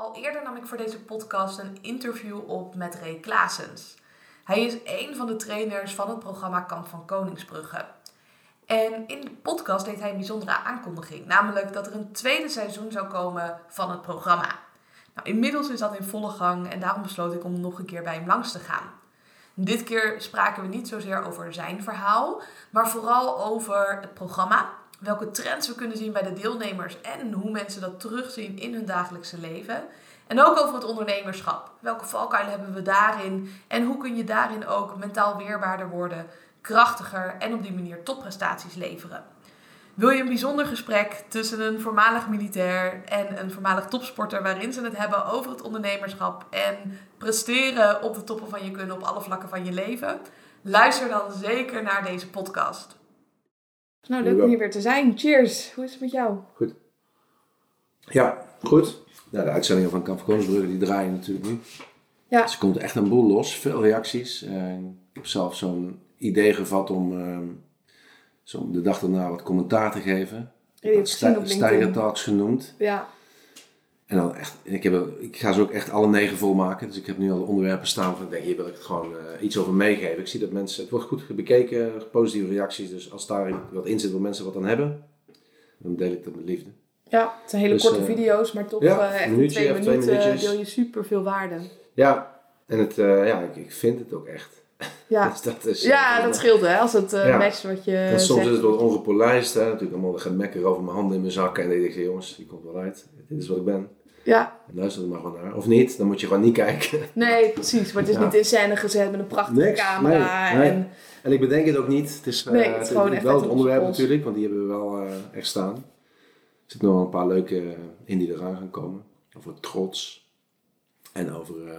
Al eerder nam ik voor deze podcast een interview op met Ray Klaasens. Hij is een van de trainers van het programma Kamp van Koningsbrugge. En in de podcast deed hij een bijzondere aankondiging, namelijk dat er een tweede seizoen zou komen van het programma. Nou, inmiddels is dat in volle gang en daarom besloot ik om nog een keer bij hem langs te gaan. Dit keer spraken we niet zozeer over zijn verhaal, maar vooral over het programma, welke trends we kunnen zien bij de deelnemers en hoe mensen dat terugzien in hun dagelijkse leven. En ook over het ondernemerschap. Welke valkuilen hebben we daarin en hoe kun je daarin ook mentaal weerbaarder worden, krachtiger en op die manier topprestaties leveren. Wil je een bijzonder gesprek tussen een voormalig militair en een voormalig topsporter waarin ze het hebben over het ondernemerschap en presteren op de toppen van je kunnen op alle vlakken van je leven? Luister dan zeker naar deze podcast. Nou, leuk om hier weer te zijn. Cheers. Hoe is het met jou? Goed. Ja, goed. Nou, de uitzendingen van Kamp Koningsbrugge die draaien natuurlijk nu. Ja. Dus er komt echt een boel los. Veel reacties. Uh, ik heb zelf zo'n idee gevat om uh, zo de dag daarna wat commentaar te geven. Ja, Steiger Talks genoemd. Ja. En dan echt, ik, heb, ik ga ze ook echt alle negen volmaken. Dus ik heb nu al de onderwerpen staan van ik denk, hier wil ik het gewoon uh, iets over meegeven. Ik zie dat mensen, het wordt goed bekeken, positieve reacties. Dus als daar wat in zit waar mensen wat aan hebben, dan deel ik dat met liefde. Ja, het zijn hele dus, korte uh, video's, maar toch ja, uh, echt minuutje, twee, minuten twee deel je super veel waarde. Ja, en het, ja, ik, ik vind het ook echt. Ja, dus dat, is, ja, dat scheelt hè, als het ja. matcht wat je en Soms is het wat ongepolijst, hè. natuurlijk allemaal gemekker over mijn handen in mijn zakken. En dan denk ik, jongens, die komt wel uit. Dit is wat ik ben. Ja. Luister er maar gewoon naar. Of niet, dan moet je gewoon niet kijken. Nee, precies. Maar het is niet in scène gezet met een prachtige camera. Nee, En... en ik bedenk het ook niet. Het is, nee, het is gewoon echt wel het onderwerp natuurlijk, want die hebben we wel echt staan. Er zitten nog wel een paar leuke in die eraan gaan komen. Over trots. En over uh,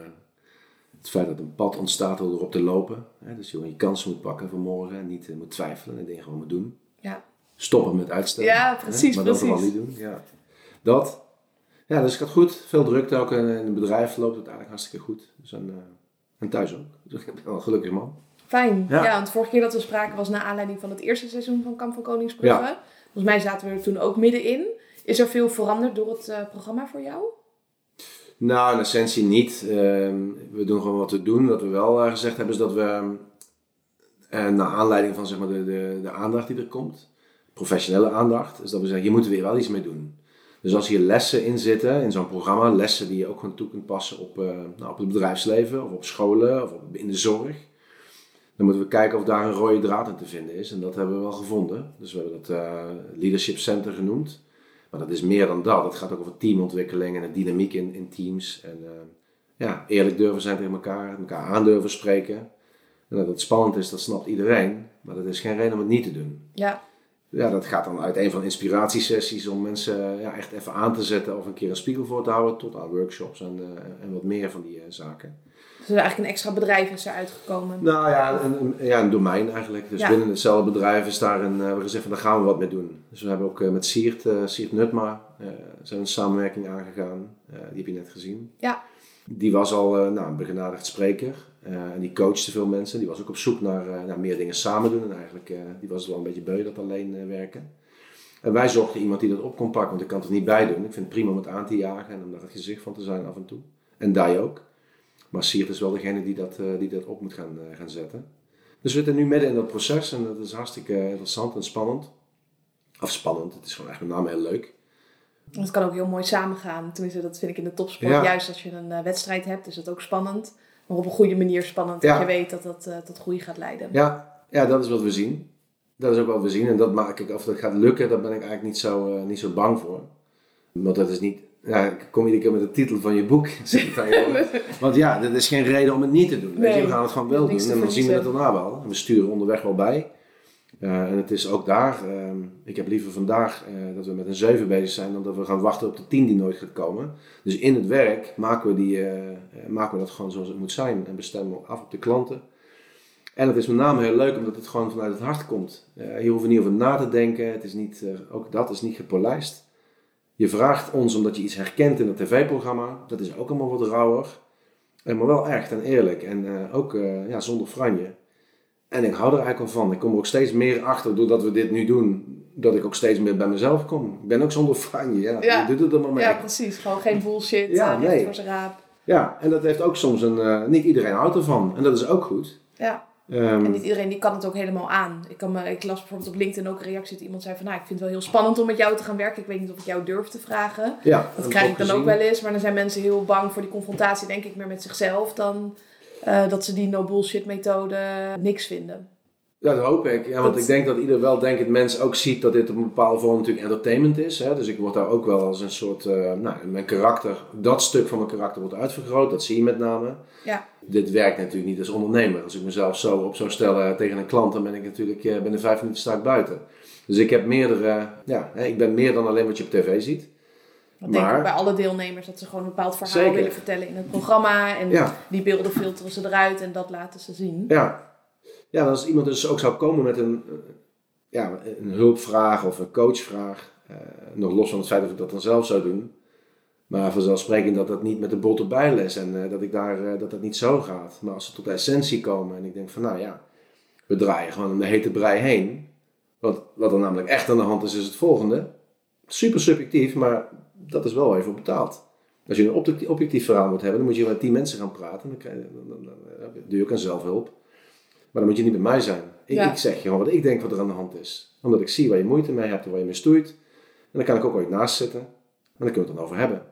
het feit dat een pad ontstaat door erop te lopen. Hè? Dus je gewoon je kansen moet pakken voor morgen en niet uh, moet twijfelen en dingen gewoon moet doen. Ja. Stoppen met uitstellen. Ja, precies. Hè? Maar precies. dat vooral niet doen. Ja. Dat. Ja, dus het gaat goed. Veel drukte ook in het bedrijf loopt het eigenlijk hartstikke goed. Dus en, uh, en thuis ook. Dus ik ben wel een gelukkig man. Fijn. Ja. ja, want de vorige keer dat we spraken was naar aanleiding van het eerste seizoen van Kamp van Koningsbrugge. Ja. Volgens mij zaten we er toen ook middenin. Is er veel veranderd door het uh, programma voor jou? Nou, in essentie niet. Uh, we doen gewoon wat we doen. Wat we wel uh, gezegd hebben is dat we, naar aanleiding van zeg maar, de, de, de aandacht die er komt, professionele aandacht, is dat we zeggen, je moet er weer wel iets mee doen. Dus als hier lessen in zitten, in zo'n programma, lessen die je ook gewoon toe kunt passen op, uh, nou, op het bedrijfsleven of op scholen of in de zorg, dan moeten we kijken of daar een rode draad in te vinden is. En dat hebben we wel gevonden. Dus we hebben dat uh, Leadership Center genoemd. Maar dat is meer dan dat. Het gaat ook over teamontwikkeling en de dynamiek in, in teams. En uh, ja, eerlijk durven zijn tegen elkaar, elkaar aandurven spreken. En dat het spannend is, dat snapt iedereen. Maar dat is geen reden om het niet te doen. Ja ja, dat gaat dan uit een van inspiratiesessies om mensen ja, echt even aan te zetten of een keer een spiegel voor te houden, tot aan workshops en, uh, en wat meer van die uh, zaken. Dus er eigenlijk een extra bedrijf is eruit gekomen? Nou ja, een, een, ja, een domein eigenlijk. Dus ja. binnen hetzelfde bedrijf is daar een, uh, we gezegd van daar gaan we wat mee doen. Dus we hebben ook met Siert, Siert Nutma, zijn een samenwerking aangegaan. die heb je net gezien. Ja. Die was al nou, een begenadigd spreker. Uh, en die coachte veel mensen. Die was ook op zoek naar, naar meer dingen samen doen. En eigenlijk die was wel een beetje beu dat alleen werken. En wij zochten iemand die dat op kon pakken, want ik kan het er niet bij doen. Ik vind het prima om het aan te jagen en om daar het gezicht van te zijn af en toe. En Dai ook. Maar Siert is wel degene die dat, die dat op moet gaan, gaan zetten. Dus we zitten nu midden in dat proces en dat is hartstikke interessant en spannend. Of spannend, het is gewoon echt met name heel leuk. Het kan ook heel mooi samengaan. Tenminste, dat vind ik in de topsport. Ja. Juist als je een wedstrijd hebt, is het ook spannend maar op een goede manier spannend. Dat je weet dat dat uh, tot groei gaat leiden. Ja. ja, dat is wat we zien. Dat is ook wat we zien. En dat maak ik, of dat gaat lukken, daar ben ik eigenlijk niet zo, uh, niet zo bang voor. Want dat is niet. Ja, ik kom iedere keer met de titel van je boek. Want ja, dat is geen reden om het niet te doen. Nee, je, we gaan het gewoon wel doen. En dan zien we het daarna wel. En we sturen onderweg wel bij. Uh, en het is ook daar, uh, ik heb liever vandaag uh, dat we met een 7 bezig zijn dan dat we gaan wachten op de 10 die nooit gaat komen. Dus in het werk maken we, die, maken we dat gewoon zoals het moet zijn en bestemmen we af op de klanten. En het is met name heel leuk omdat het gewoon vanuit het hart komt. je hoeft er niet over na te denken, het is niet, ook dat is niet gepolijst. Je vraagt ons omdat je iets herkent in het tv-programma, dat is ook allemaal wat rauwer. Maar wel echt en eerlijk en ook ja, zonder franje. En ik hou er eigenlijk al van. Ik kom er ook steeds meer achter doordat we dit nu doen. dat ik ook steeds meer bij mezelf kom. Ik ben ook zonder franje, ja. Ja. Je doet het allemaal mee. Ja, precies. Gewoon geen bullshit. Ja, Ja, nee. voor zijn raap. Ja, en dat heeft ook soms een... eh, niet iedereen houdt ervan. En dat is ook goed. Ja. Ehm, En niet iedereen die kan het ook helemaal aan. Ik, kan me, ik las bijvoorbeeld op LinkedIn ook een reactie dat iemand zei van... Nou, ik vind het wel heel spannend om met jou te gaan werken. Ik weet niet of ik jou durf te vragen. ja, Dat krijg ik dan ook wel eens. Maar dan zijn mensen heel bang voor die confrontatie, denk ik, meer met zichzelf... dan eh, dat ze die no bullshit methode niks vinden. Ja, dat hoop ik. Ja, want Dat- ik denk dat ieder weldenkend mens ook ziet dat dit op een bepaalde vorm natuurlijk entertainment is. Hè? Dus ik word daar ook wel als een soort, eh, nou, mijn karakter, dat stuk van mijn karakter wordt uitvergroot. Dat zie je met name. Ja. Dit werkt natuurlijk niet als ondernemer. Als ik mezelf zo op zou stellen tegen een klant, dan ben ik natuurlijk eh, binnen vijf minuten sta ik buiten. Dus ik heb meerdere, ja, ik ben meer dan alleen wat je op tv ziet. Dat denk ik bij alle deelnemers, dat ze gewoon een bepaald verhaal Zeker. willen vertellen in het programma. En Ja. die beelden filteren ze eruit en dat laten ze zien. Ja. Ja, als iemand dus ook zou komen met een, eh, ja, een hulpvraag of een coachvraag, eh, nog los van het feit dat ik dat dan zelf zou doen, maar vanzelfsprekend dat dat niet met de bot erbij les en eh, dat, ik daar, eh, dat dat niet zo gaat. Maar als ze tot de essentie komen en ik denk van nou ja, we draaien gewoon om de hete brei heen. Wat, wat er namelijk echt aan de hand is, is het volgende. Super subjectief, maar dat is wel waar je voor. Als je een objectief, verhaal moet hebben, dan moet je met tien mensen gaan praten. Dan, krijg je, dan, doe je ook aan zelfhulp. Maar dan moet je niet bij mij zijn. Ik, Ja. ik zeg je gewoon wat ik denk wat er aan de hand is. Omdat ik zie waar je moeite mee hebt en waar je mee stoeit. En dan kan ik ook ooit naast zitten. En dan kunnen we het dan over hebben.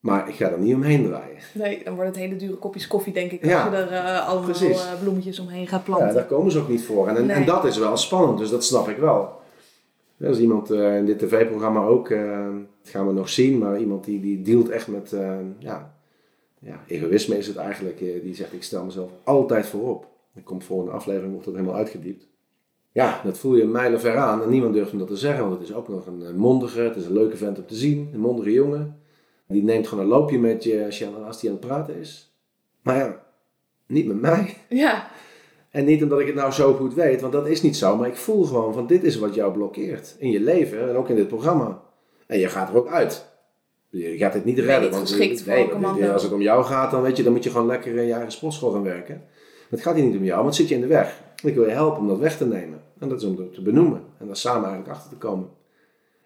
Maar ik ga er niet omheen draaien. Nee, dan worden het hele dure kopjes koffie, denk ik, Ja. als je er eh, allemaal Precies. eh, bloemetjes omheen gaat Ja, planten. daar komen ze ook niet voor. En, en, dat is wel spannend, dus dat snap ik wel. Ja, als iemand eh, in dit tv-programma ook, eh, dat gaan we nog zien, maar iemand die, die dealt echt met, eh, ja, ja, egoïsme is het eigenlijk. eh, die zegt, ik stel mezelf altijd voorop. Dan komt volgende aflevering, wordt dat helemaal uitgediept. Ja, dat voel je mijlen ver aan en niemand durft hem dat te zeggen, want het is ook nog een eh, mondige, het is een leuke vent om te zien, een mondige jongen. Die neemt gewoon een loopje met je als, je aan het praten is. Maar ja, niet met mij. Ja, En niet omdat ik het nou zo goed weet, want dat is niet zo. Maar ik voel gewoon van dit is wat jou blokkeert in je leven en ook in dit programma. En je gaat er ook uit. Je gaat het niet redden. niet want geschikt voor nee, een als het om jou gaat, dan, weet je, dan moet je gewoon lekker in je eigen sportschool gaan werken. Maar het gaat hier niet om jou, want het zit je in de weg. Ik wil je helpen om dat weg te nemen. En dat is om dat te benoemen. En daar samen eigenlijk achter te komen.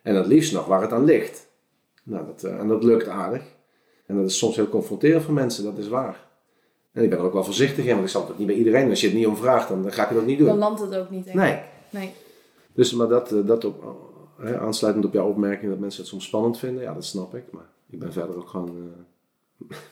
En het liefst nog waar het aan ligt. Nou, dat, eh, en dat lukt aardig. En dat is soms heel confronterend voor mensen, dat is waar. En ik ben er ook wel voorzichtig in, want ik zal het ook niet bij iedereen. Als je het niet om vraagt, dan, dan ga ik het ook niet doen. dan landt het ook niet, denk Nee. ik. Nee. Dus maar dat, eh, dat op, hè, aansluitend op jouw opmerking dat mensen het soms spannend vinden, ja, dat snap ik. Maar ik ben verder ook gewoon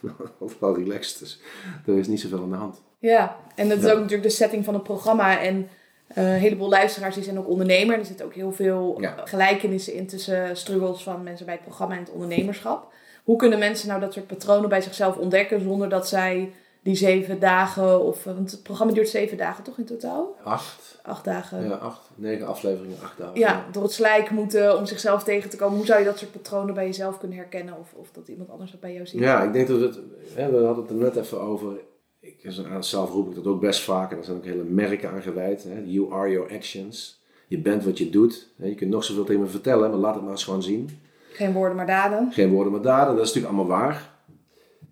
eh, overal relaxed. Dus er is niet zoveel aan de hand. Ja, en dat is ook natuurlijk de setting van het programma. En eh, een heleboel luisteraars die zijn ook ondernemer. Er zitten ook heel veel Ja. gelijkenissen in tussen struggles van mensen bij het programma en het ondernemerschap. Hoe kunnen mensen nou dat soort patronen bij zichzelf ontdekken zonder dat zij die zeven dagen, of want het programma duurt zeven dagen toch in totaal? Acht, Acht dagen. ja, acht, negen afleveringen, acht dagen. Ja, door het slijk moeten om zichzelf tegen te komen. Hoe zou je dat soort patronen bij jezelf kunnen herkennen? Of, of dat iemand anders dat bij jou ziet? Ja, ik denk dat het, hè, we hadden het er net even over. Ik, zelf roep ik dat ook best vaak, en daar zijn ook hele merken aan gewijd. Hè. You are your actions. Je bent wat je doet. Je kunt nog zoveel tegen me vertellen, maar laat het maar eens gewoon zien. Geen woorden maar daden. Geen woorden maar daden, dat is natuurlijk allemaal waar.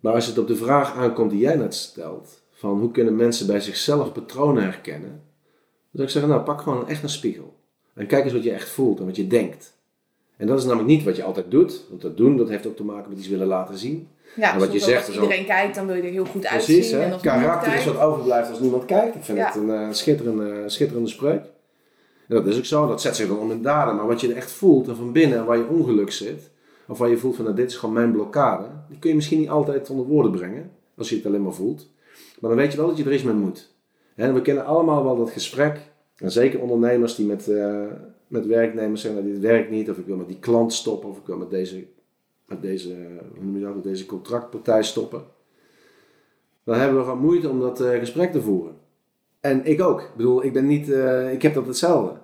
Maar als het op de vraag aankomt die jij net stelt, van hoe kunnen mensen bij zichzelf patronen herkennen, dan zou ik zeggen, nou pak gewoon echt een spiegel. En kijk eens wat je echt voelt en wat je denkt. En dat is namelijk niet wat je altijd doet, want dat doen, dat heeft ook te maken met iets willen laten zien. Ja, En wat je zegt als iedereen kijkt, dan wil je er heel goed Precies, uitzien. hè? En als niemand karakter is wat overblijft als niemand kijkt. Ik vind Ja. het een eh, schitterende, schitterende spreuk. En dat is ook zo, dat zet zich dan om in daden. Maar wat je er echt voelt en van binnen en waar je ongeluk zit, of waar je voelt van nou, dit is gewoon mijn blokkade, die kun je misschien niet altijd onder woorden brengen, als je het alleen maar voelt. Maar dan weet je wel dat je er iets mee moet. We kennen allemaal wel dat gesprek, en zeker ondernemers die met, eh, met werknemers zeggen, nou, dit werkt niet, of ik wil met die klant stoppen, of ik wil met deze, met deze, hoe noem je dat, deze contractpartij stoppen. Dan hebben we gewoon moeite om dat eh, gesprek te voeren. En ik ook. Ik bedoel, ik ben niet, eh, ik heb dat hetzelfde.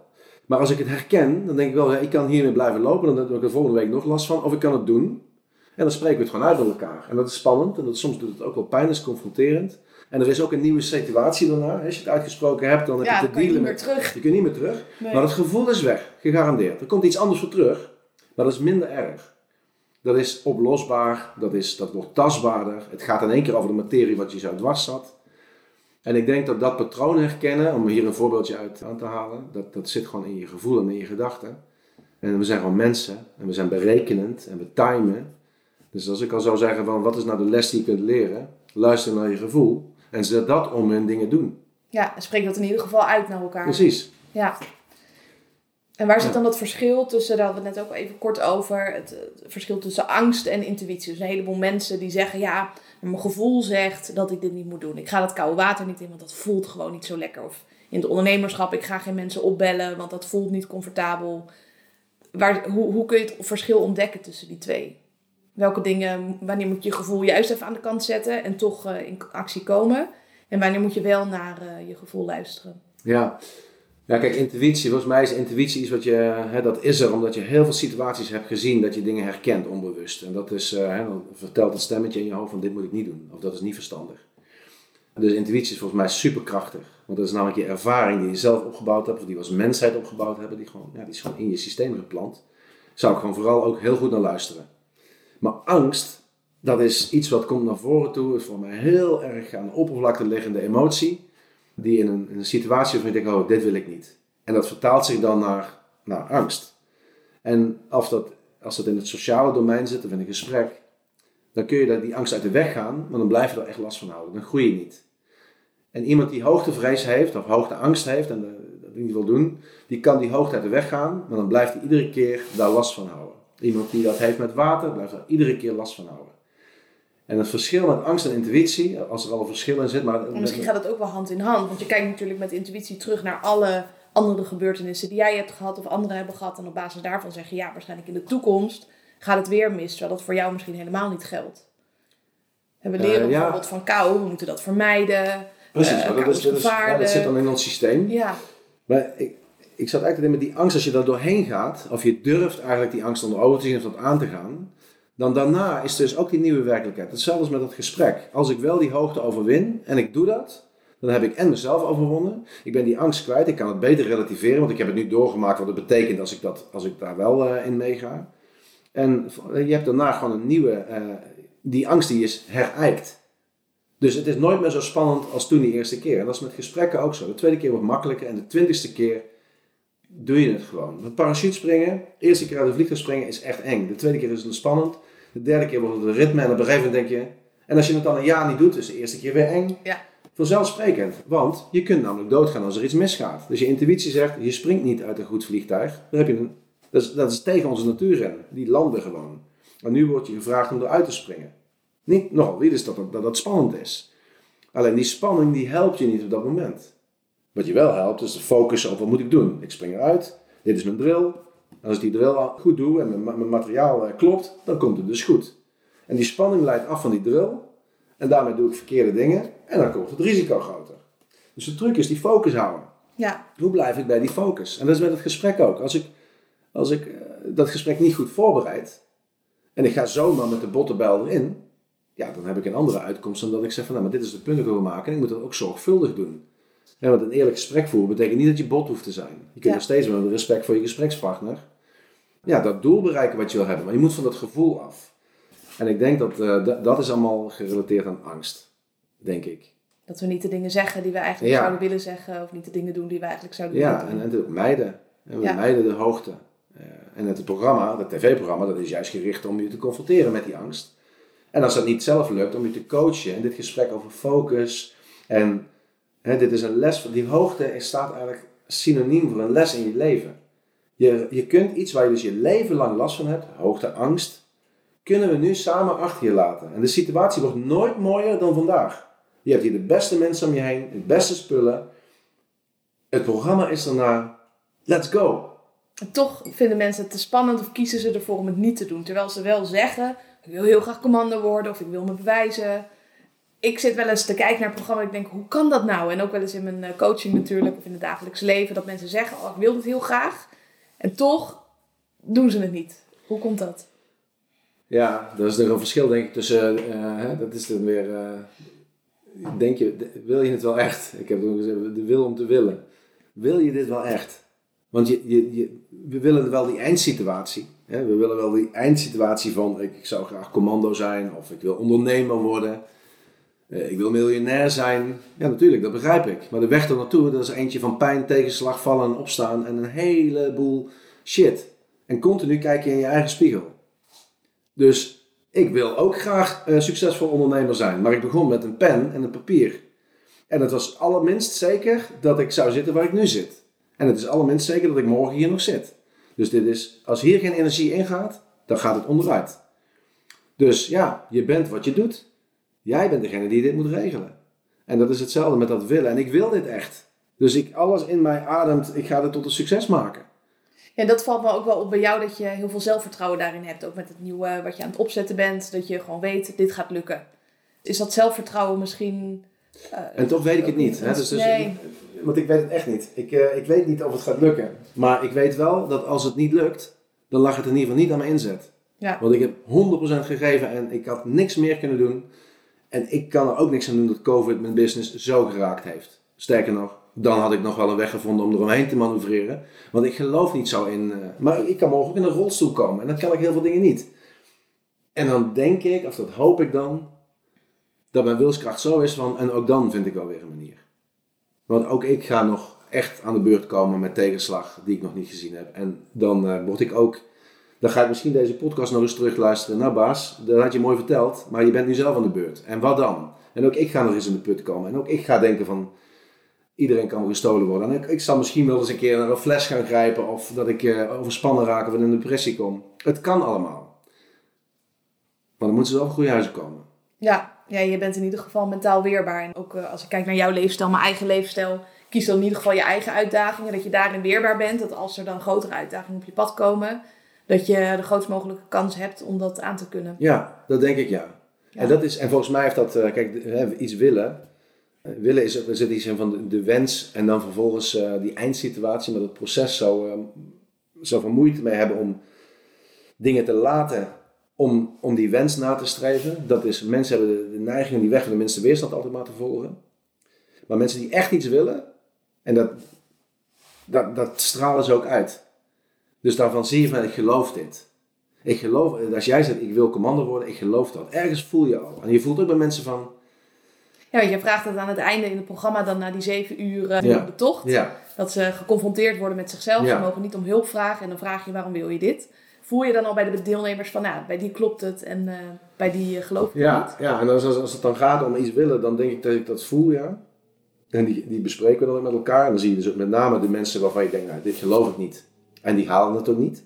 Maar als ik het herken, dan denk ik wel, ja, ik kan hiermee blijven lopen, dan heb ik er volgende week nog last van, of ik kan het doen. En dan spreken we het gewoon uit met elkaar. En dat is spannend, en dat, soms doet het ook wel pijn, is confronterend. En er is ook een nieuwe situatie daarna. Als je het uitgesproken hebt, dan heb Ja, je te dealen meer met... terug. Je kunt niet meer terug. Nee. Maar het gevoel is weg, gegarandeerd. Er komt iets anders voor terug, maar dat is minder erg. Dat is oplosbaar, dat, is, dat wordt tastbaarder. Het gaat in één keer over de materie wat je zo dwars zat. En ik denk dat dat patroon herkennen, om hier een voorbeeldje uit aan te halen, dat, dat zit gewoon in je gevoel en in je gedachten. En we zijn gewoon mensen. En we zijn berekenend. En we timen. Dus als ik al zou zeggen van wat is nou de les die je kunt leren? Luister naar je gevoel. En zet dat om in dingen doen. Ja, spreek dat in ieder geval uit naar elkaar. Precies. Ja. En waar zit Ja. dan dat verschil tussen, daar hadden we het net ook even kort over, het, het verschil tussen angst en intuïtie. Dus een heleboel mensen die zeggen, ja, mijn gevoel zegt dat ik dit niet moet doen. Ik ga dat koude water niet in, want dat voelt gewoon niet zo lekker. Of in het ondernemerschap, ik ga geen mensen opbellen, want dat voelt niet comfortabel. Waar, hoe, hoe kun je het verschil ontdekken tussen die twee? Welke dingen, wanneer moet je je gevoel juist even aan de kant zetten en toch eh, in actie komen? En wanneer moet je wel naar eh, je gevoel luisteren? Ja. Ja, kijk, intuïtie, volgens mij is intuïtie iets wat je, hè, dat is er omdat je heel veel situaties hebt gezien dat je dingen herkent onbewust. En dat is, eh, hè, dan vertelt het stemmetje in je hoofd van dit moet ik niet doen, of dat is niet verstandig. Dus intuïtie is volgens mij superkrachtig. Want dat is namelijk je ervaring die je zelf opgebouwd hebt, of die we als mensheid opgebouwd hebben, die, gewoon, ja, die is gewoon in je systeem geplant. Zou ik gewoon vooral ook heel goed naar luisteren. Maar angst, dat is iets wat komt naar voren toe, is voor mij heel erg aan oppervlakte liggende emotie die in een, in een situatie waarvan je denkt, oh, dit wil ik niet. En dat vertaalt zich dan naar, naar angst. En als dat, als dat in het sociale domein zit of in een gesprek, dan kun je die angst uit de weg gaan, maar dan blijf je er echt last van houden. Dan groei je niet. En iemand die hoogtevrees heeft, of hoogteangst heeft, en dat niet wil doen, die kan die hoogte uit de weg gaan, maar dan blijft hij iedere keer daar last van houden. Iemand die dat heeft met water, blijft daar iedere keer last van houden. En het verschil met angst en intuïtie, als er al een verschil in zit, maar En misschien gaat het ook wel hand in hand. Want je kijkt natuurlijk met intuïtie terug naar alle andere gebeurtenissen die jij hebt gehad of anderen hebben gehad. En op basis daarvan zeg je ja, waarschijnlijk in de toekomst gaat het weer mis. Terwijl dat voor jou misschien helemaal niet geldt. En we Eh, leren ja. bijvoorbeeld van kou, we moeten dat vermijden. Precies, maar dat, is, dat, is, ja, gevaarlijk. dat zit dan in ons systeem. Ja, Maar ik, ik zat eigenlijk met die angst, als je daar doorheen gaat, of je durft eigenlijk die angst onder ogen te zien of dat aan te gaan, dan daarna is dus ook die nieuwe werkelijkheid. Hetzelfde met dat gesprek. Als ik wel die hoogte overwin en ik doe dat, dan heb ik en mezelf overwonnen. Ik ben die angst kwijt, ik kan het beter relativeren, want ik heb het nu doorgemaakt wat het betekent als ik, dat, als ik daar wel eh, in meega. En je hebt daarna gewoon een nieuwe, eh, die angst die is herijkt. Dus het is nooit meer zo spannend als toen die eerste keer. En dat is met gesprekken ook zo. De tweede keer wordt makkelijker en de twintigste keer doe je het gewoon. Met parachute springen, eerste keer uit de vliegtuig springen is echt eng. De tweede keer is het spannend. De derde keer wordt het een ritme en op een gegeven moment denk je... En als je het dan een jaar niet doet, is de eerste keer weer eng. Ja. Vanzelfsprekend. Want je kunt namelijk doodgaan als er iets misgaat. Dus je intuïtie zegt, je springt niet uit een goed vliegtuig. Dan heb je een, dat, is, dat is tegen onze natuurrennen. Die landen gewoon. Maar nu wordt je gevraagd om eruit te springen. Niet nogal wie is dat, dat dat spannend is. Alleen die spanning die helpt je niet op dat moment. Wat je wel helpt is de focussen op wat moet ik doen. Ik spring eruit, dit is mijn drill. Als ik die drill goed doe en mijn, ma- mijn materiaal eh, klopt, dan komt het dus goed. En die spanning leidt af van die drill. En daarmee doe ik verkeerde dingen en dan wordt het risico groter. Dus de truc is die focus houden. ja, Hoe blijf ik bij die focus? En dat is met het gesprek ook. Als ik, als ik eh, dat gesprek niet goed voorbereid en ik ga zomaar met de bottenbijl erin, ja, dan heb ik een andere uitkomst dan dat ik zeg van nou, maar dit is de punt die ik wil maken en ik moet dat ook zorgvuldig doen. Ja, want een eerlijk gesprek voeren betekent niet dat je bot hoeft te zijn. Je kunt Ja. nog steeds met respect voor je gesprekspartner ja, dat doel bereiken wat je wil hebben. Maar je moet van dat gevoel af. En ik denk dat eh, dat- is allemaal gerelateerd aan angst. Denk ik. dat we niet de dingen zeggen die we eigenlijk Ja. zouden willen zeggen. Of niet de dingen doen die we eigenlijk zouden willen Ja, doen. en, en natuurlijk mijden. En we Ja. mijden de hoogte. Eh, en het programma, dat tv-programma, dat is juist gericht om je te confronteren met die angst. En als dat niet zelf lukt, om je te coachen. En dit gesprek over focus. En dit is een les. Die hoogte staat eigenlijk synoniem voor een les in je leven. Je, je kunt iets waar je dus je leven lang last van hebt, hoogte, angst, kunnen we nu samen achter je laten. En de situatie wordt nooit mooier dan vandaag. Je hebt hier de beste mensen om je heen, de beste spullen. Het programma is daarna, let's go. Toch vinden mensen het te spannend of kiezen ze ervoor om het niet te doen. Terwijl ze wel zeggen, ik wil heel graag commando worden of ik wil me bewijzen. Ik zit wel eens te kijken naar het programma en ik denk, hoe kan dat nou? En ook wel eens in mijn eh, coaching natuurlijk of in het dagelijks leven. Dat mensen zeggen, oh ik wil dit heel graag. En toch doen ze het niet. Hoe komt dat? Ja, dat is er een verschil denk ik tussen, eh, hè, dat is dan weer, eh, denk je, wil je het wel echt? Ik heb ook gezegd, de wil om te willen. Wil je dit wel echt? Want je, je, je, we willen wel die eindsituatie. Hè? We willen wel die eindsituatie van, ik, ik zou graag commando zijn of ik wil ondernemer worden. Eh, ik wil miljonair zijn. Ja, natuurlijk, dat begrijp ik. Maar de weg er naartoe, dat is eentje van pijn, tegenslag, vallen en opstaan en een heleboel shit. En continu kijk je in je eigen spiegel. Dus ik wil ook graag uh, succesvol ondernemer zijn. Maar ik begon met een pen en een papier. En het was allerminst zeker dat ik zou zitten waar ik nu zit. En het is allerminst zeker dat ik morgen hier nog zit. Dus dit is, als hier geen energie ingaat, dan gaat het onderuit. Dus ja, je bent wat je doet. Jij bent degene die dit moet regelen. En dat is hetzelfde met dat willen. En ik wil dit echt. Dus ik, alles in mij ademt, ik ga dit tot een succes maken. Ja, dat valt me ook wel op bij jou dat je heel veel zelfvertrouwen daarin hebt. Ook met het nieuwe wat je aan het opzetten bent. Dat je gewoon weet, dit gaat lukken. Is dat zelfvertrouwen misschien... Uh, en toch weet ik het niet. Hè? Dus, dus, nee. Want ik weet het echt niet. Ik, uh, ik weet niet of het gaat lukken. Maar ik weet wel dat als het niet lukt, dan lag het in ieder geval niet aan mijn inzet. Ja. Want ik heb 100% gegeven en ik had niks meer kunnen doen. En ik kan er ook niks aan doen dat COVID mijn business zo geraakt heeft. Sterker nog, dan had ik nog wel een weg gevonden om eromheen te manoeuvreren. Want ik geloof niet zo in. Uh, maar ik kan morgen ook in een rolstoel komen en dan kan ik heel veel dingen niet. En dan denk ik, of dat hoop ik dan, dat mijn wilskracht zo is van. En ook dan vind ik wel weer een manier. Want ook ik ga nog echt aan de beurt komen met tegenslag die ik nog niet gezien heb. En dan uh, word ik ook dan ga ik misschien deze podcast nog eens terugluisteren. Nou Baas, dat had je mooi verteld, maar je bent nu zelf aan de beurt. En wat dan? En ook ik ga nog eens in de put komen. En ook ik ga denken van, iedereen kan gestolen worden. En ik, ik zal misschien wel eens een keer naar een fles gaan grijpen of dat ik uh, overspannen raak of in een depressie kom. Het kan allemaal. Maar dan moeten ze wel op goede huizen komen. Ja, ja, je bent in ieder geval mentaal weerbaar. En ook uh, als ik kijk naar jouw leefstijl, mijn eigen leefstijl, kies dan in ieder geval je eigen uitdagingen. Dat je daarin weerbaar bent. Dat als er dan grotere uitdagingen op je pad komen, dat je de grootst mogelijke kans hebt om dat aan te kunnen. Ja, dat denk ik ja. En, dat is, en volgens mij heeft dat, uh, kijk, iets willen. Uh, willen is, er zit iets in van de, wens en dan vervolgens uh, die eindsituatie met het proces zo, zo van moeite mee hebben om dingen te laten om, om die wens na te streven. Dat is, mensen hebben de, de neiging die weg van de minste weerstand altijd maar te volgen. Maar mensen die echt iets willen, en dat, dat, dat stralen ze ook uit. Dus daarvan zie je van, ik geloof dit. Ik geloof, als jij zegt, ik wil commando worden, ik geloof dat. Ergens voel je al. En je voelt ook bij mensen van... Ja, je vraagt het aan het einde in het programma dan na die zeven uur uh, ja. betocht. Ja. Dat ze geconfronteerd worden met zichzelf. Ze mogen niet om hulp vragen. En dan vraag je, waarom wil je dit? Voel je dan al bij de deelnemers van, nou, bij die klopt het en uh, bij die uh, geloof ik ja, niet? Ja, en als, als het dan gaat om iets willen, dan denk ik dat ik dat voel, ja. En die, die bespreken we dan met elkaar. En dan zie je dus met name de mensen waarvan je denkt, nou, dit geloof ik niet. En die halen het ook niet.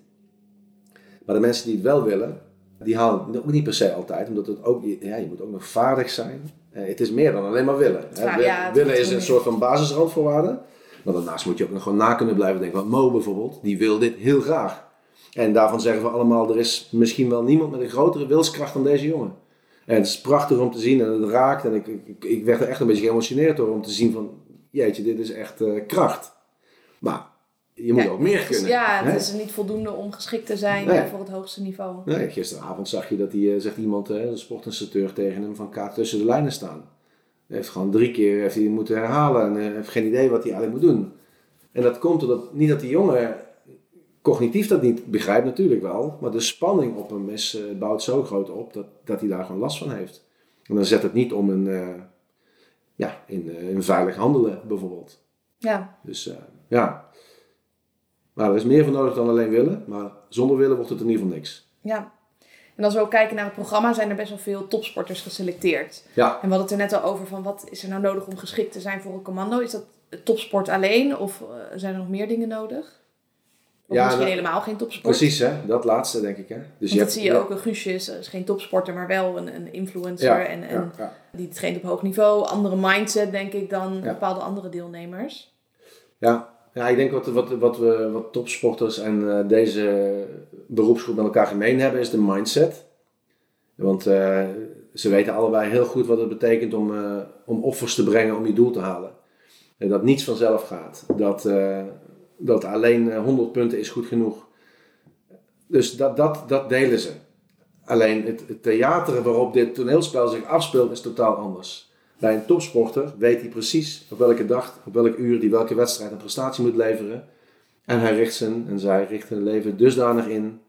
Maar de mensen die het wel willen, die halen het ook niet per se altijd. Omdat het ook, ja, je moet ook nog vaardig zijn. Eh, het is meer dan alleen maar willen. Ja, willen is een soort van basisrandvoorwaarde. Maar daarnaast moet je ook nog gewoon na kunnen blijven denken. Want Mo bijvoorbeeld, die wil dit heel graag. En daarvan zeggen we allemaal, er is misschien wel niemand met een grotere wilskracht dan deze jongen. En het is prachtig om te zien en het raakt. En ik, ik, ik werd er echt een beetje geëmotioneerd door om te zien van, jeetje, dit is echt uh, kracht. Maar je moet ook meer kunnen. Ja, het is niet voldoende om geschikt te zijn voor het hoogste niveau. Nee, gisteravond zag je dat hij, uh, zegt iemand, uh, een sportinstructeur tegen hem, van kaart tussen de lijnen staan. Hij heeft gewoon drie keer heeft hij moeten herhalen en uh, heeft geen idee wat hij eigenlijk moet doen. En dat komt omdat, niet dat die jongen cognitief dat niet begrijpt, natuurlijk wel, maar de spanning op hem is, bouwt zo groot op dat, dat hij daar gewoon last van heeft. En dan zet het niet om een, ja, in, in veilig handelen bijvoorbeeld. Ja. Dus ja, maar er is meer voor nodig dan alleen willen. Maar zonder willen wordt het in ieder geval niks. Ja. En als we ook kijken naar het programma, zijn er best wel veel topsporters geselecteerd. Ja. En we hadden het er net al over van wat is er nou nodig om geschikt te zijn voor een commando? Is dat topsport alleen of eh, zijn er nog meer dingen nodig? Of ja, misschien helemaal geen topsport? Precies, hè? dat laatste denk ik. Hè? Dus je dat zie je ook, een Guusje is, is, geen topsporter, maar wel een, een influencer. en, en die traint op hoog niveau. Andere mindset, denk ik, dan bepaalde andere deelnemers. Ja, ja, ik denk wat, wat, wat, we, wat topsporters en uh, deze beroepsgroep met elkaar gemeen hebben, is de mindset. Want uh, ze weten allebei heel goed wat het betekent om, uh, om offers te brengen om je doel te halen. En dat niets vanzelf gaat. Dat, dat alleen 100 punten is goed genoeg. Dus dat, dat, dat delen ze. Alleen het, het theater waarop dit toneelspel zich afspeelt is totaal anders. Bij een topsporter weet hij precies op welke dag, op welk uur die welke wedstrijd een prestatie moet leveren. En hij richt zijn en zij richten hun leven dusdanig in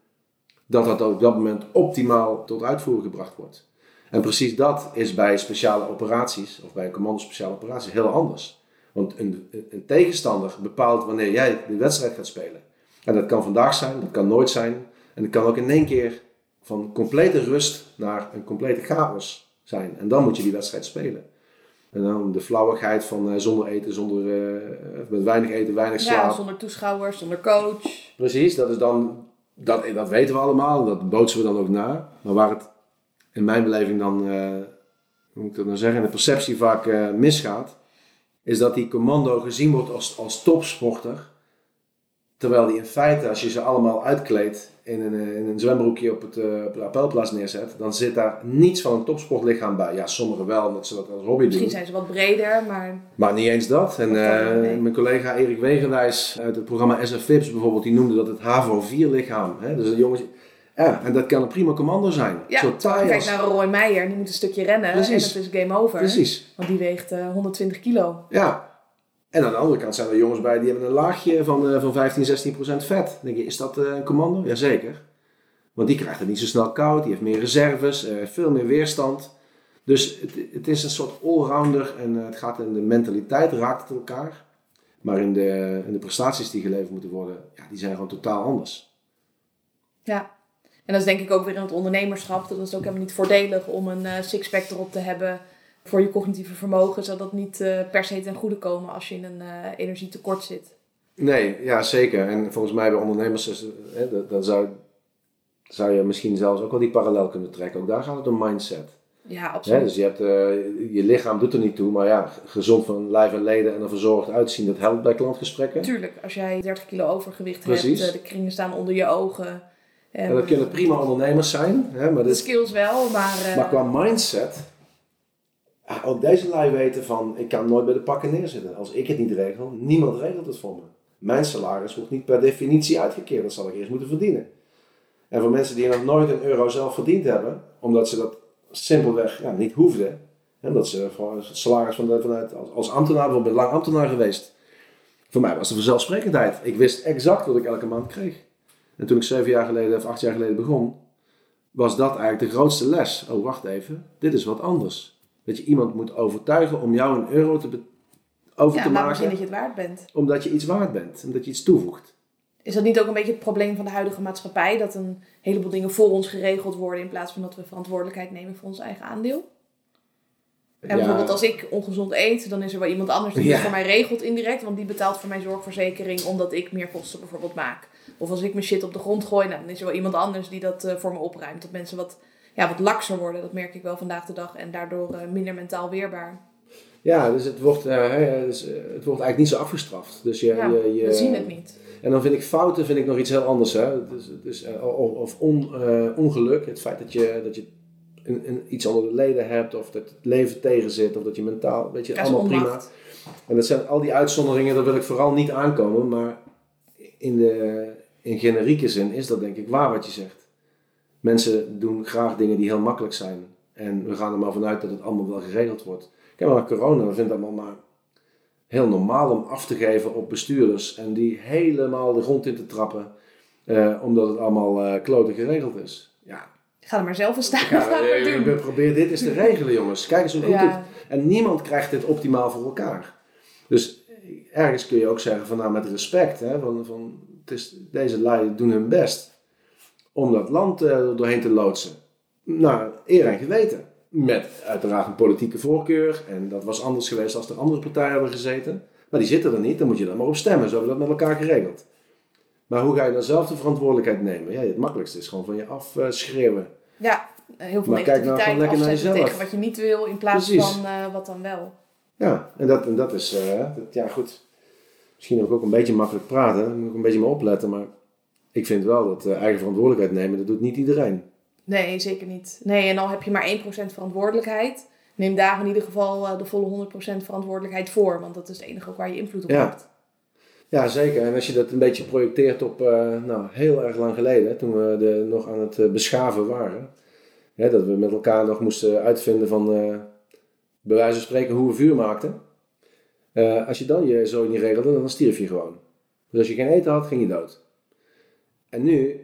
dat dat op dat moment optimaal tot uitvoering gebracht wordt. En precies dat is bij speciale operaties, of bij een commando speciale operaties, heel anders. Want een, een tegenstander bepaalt wanneer jij de wedstrijd gaat spelen. En dat kan vandaag zijn, dat kan nooit zijn. En het kan ook in één keer van complete rust naar een complete chaos zijn. En dan moet je die wedstrijd spelen. En dan de flauwigheid van uh, zonder eten, zonder, uh, met weinig eten, weinig slaap. Ja, zonder toeschouwers, zonder coach. Precies, dat is dan, dat, dat weten we allemaal, dat bootsen we dan ook na. Maar waar het in mijn beleving dan, uh, hoe moet ik dat nou zeggen, in de perceptie vaak misgaat, is dat die commando gezien wordt als, als topsporter. Terwijl die in feite, als je ze allemaal uitkleedt in een, eh, in een zwembroekje op het, uh, op de appelplaats neerzet, dan zit daar niets van een topsportlichaam bij. Ja, sommigen wel, omdat ze dat als hobby Misschien doen. zijn ze wat breder, maar... Maar niet eens dat. En uh, nee. mijn collega Erik Wegenwijs uit het programma SF Vips bijvoorbeeld, die noemde dat het HAVO-4 lichaam. Hè? Dus een jongens, ja, en dat kan een prima commando zijn. Ja, Zo taai kijk naar Roy Meijer, die moet een stukje rennen Precies. en dat is game over. Precies. Want die weegt eh, 120 kilo. Ja. En aan de andere kant zijn er jongens bij die hebben een laagje van, eh, van 15, 16 procent vet. Dan denk je, is dat eh, een commando? Jazeker. Want die krijgt het niet zo snel koud, die heeft meer reserves, eh, veel meer weerstand. Dus het, het is een soort allrounder en het gaat in de mentaliteit, raakt het elkaar. Maar in de, in de prestaties die geleverd moeten worden, ja, die zijn gewoon totaal anders. Ja. En dat is denk ik ook weer in het ondernemerschap. Dat is ook helemaal niet voordelig om een sixpack erop te hebben voor je cognitieve vermogen. Zodat niet eh, per se ten goede komen als je in een eh, energietekort zit. Nee, ja zeker. En volgens mij bij ondernemers, is, hè, dat- dan zou, zou je misschien zelfs ook wel die parallel kunnen trekken. Ook daar gaat het om mindset. Ja, Hè, absoluut. dus je, hebt, eh, je lichaam doet er niet toe, maar ja, gezond van lijf en leden en er verzorgd uitzien, dat helpt bij klantgesprekken. Tuurlijk, als jij 30 kilo overgewicht Precies. hebt, de kringen staan onder je ogen. En dat kunnen prima ondernemers zijn, hè, maar, De skills wel, maar... maar qua mindset, ook deze lui weten van, ik kan nooit bij de pakken neerzitten. Als ik het niet regel, niemand regelt het voor me. Mijn salaris wordt niet per definitie uitgekeerd, dat zal ik eerst moeten verdienen. En voor mensen die nog nooit een euro zelf verdiend hebben, omdat ze dat simpelweg ja, niet hoefden, omdat ze voor het salaris van de, vanuit, als, ambtenaar, bijvoorbeeld lang ambtenaar geweest. Voor mij was het vanzelfsprekendheid. Ik wist exact wat ik elke maand kreeg. En toen ik zeven jaar geleden of acht jaar geleden begon, was dat eigenlijk de grootste les. Oh, wacht even, dit is wat anders. Dat je iemand moet overtuigen om jou een euro te over ja, te maken, dat je het waard bent. omdat je iets waard bent, omdat je iets toevoegt. Is dat niet ook een beetje het probleem van de huidige maatschappij? Dat een heleboel dingen voor ons geregeld worden in plaats van dat we verantwoordelijkheid nemen voor ons eigen aandeel? En bijvoorbeeld als ik ongezond eet, dan is er wel iemand anders die Ja. het voor mij regelt indirect. Want die betaalt voor mijn zorgverzekering omdat ik meer kosten bijvoorbeeld maak. Of als ik mijn shit op de grond gooi, nou, dan is er wel iemand anders die dat eh, voor me opruimt. Dat mensen wat, ja, wat lakser worden, dat merk ik wel vandaag de dag. En daardoor eh, minder mentaal weerbaar. Ja, dus het wordt, eh, dus, eh, het wordt eigenlijk niet zo afgestraft. Dus je, Ja, je, je, we zien het niet. En dan vind ik fouten vind ik nog iets heel anders. Hè? Dus, dus, of on, ongeluk, het feit dat je, dat je een, een, iets onder de leden hebt, of dat het leven tegenzit, of dat je mentaal, weet je, Ja, allemaal prima. En dat zijn al die uitzonderingen, daar wil ik vooral niet aankomen, maar in, de, in generieke zin is dat denk ik waar wat je zegt. Mensen doen graag dingen die heel makkelijk zijn. En we gaan er maar vanuit dat het allemaal wel geregeld wordt. Kijk maar naar corona, we vinden het allemaal maar heel normaal om af te geven op bestuurders. En die helemaal de grond in te trappen, eh, omdat het allemaal eh kloten geregeld is. Ja, Ga er maar zelf eens staan. ja, maar eh, doen. probeer dit eens te regelen jongens. Kijk eens hoe goed Ja. het En niemand krijgt dit optimaal voor elkaar. Dus ergens kun je ook zeggen van nou met respect. Hè, van, van, het is, deze lui doen hun best om dat land eh, er doorheen te loodsen. Nou, eer en geweten. Met uiteraard een politieke voorkeur. En dat was anders geweest als er andere partijen hebben gezeten. Maar die zitten er niet, dan moet je er maar op stemmen. Zo hebben we dat met elkaar geregeld. Maar hoe ga je dan zelf de verantwoordelijkheid nemen? Ja, het makkelijkste is gewoon van je afschreeuwen. Ja, heel veel Maar kijk nou gewoon lekker naar jezelf. tegen wat je niet wil in plaats Precies. van eh, wat dan wel. Ja, en dat, en dat is, eh, dat, ja goed, misschien ook, ook een beetje makkelijk praten, daar moet ik een beetje mee opletten, maar ik vind wel dat eh, eigen verantwoordelijkheid nemen, dat doet niet iedereen. Nee, zeker niet. Nee, en al heb je maar 1% verantwoordelijkheid, neem daar in ieder geval eh, de volle 100% verantwoordelijkheid voor. Want dat is het enige ook waar je invloed op Ja. hebt. Ja, zeker. En als je dat een beetje projecteert op, eh, nou, heel erg lang geleden, toen we de, nog aan het beschaven waren, hè, dat we met elkaar nog moesten uitvinden van, eh bij wijze van spreken, hoe we vuur maakten. Als je dan je zo niet regelde, dan stierf je gewoon. Dus als je geen eten had, ging je dood. En nu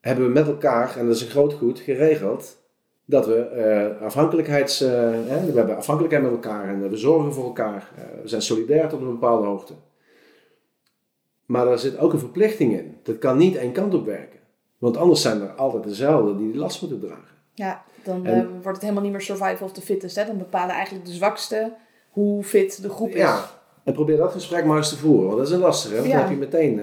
hebben we met elkaar, en dat is een groot goed, geregeld dat we eh, afhankelijkheids, eh, hè, we hebben afhankelijkheid met elkaar en we zorgen voor elkaar. Eh, we zijn solidair tot een bepaalde hoogte. Maar daar zit ook een verplichting in. Dat kan niet één kant op werken. Want anders zijn er altijd dezelfde die die last moeten dragen. Ja, dan en, uh, wordt het helemaal niet meer survival of the fittest. Hè? Dan bepalen eigenlijk de zwakste hoe fit de groep is. Ja, en probeer dat gesprek maar eens te voeren. Want dat is een lastige. Dan heb je meteen...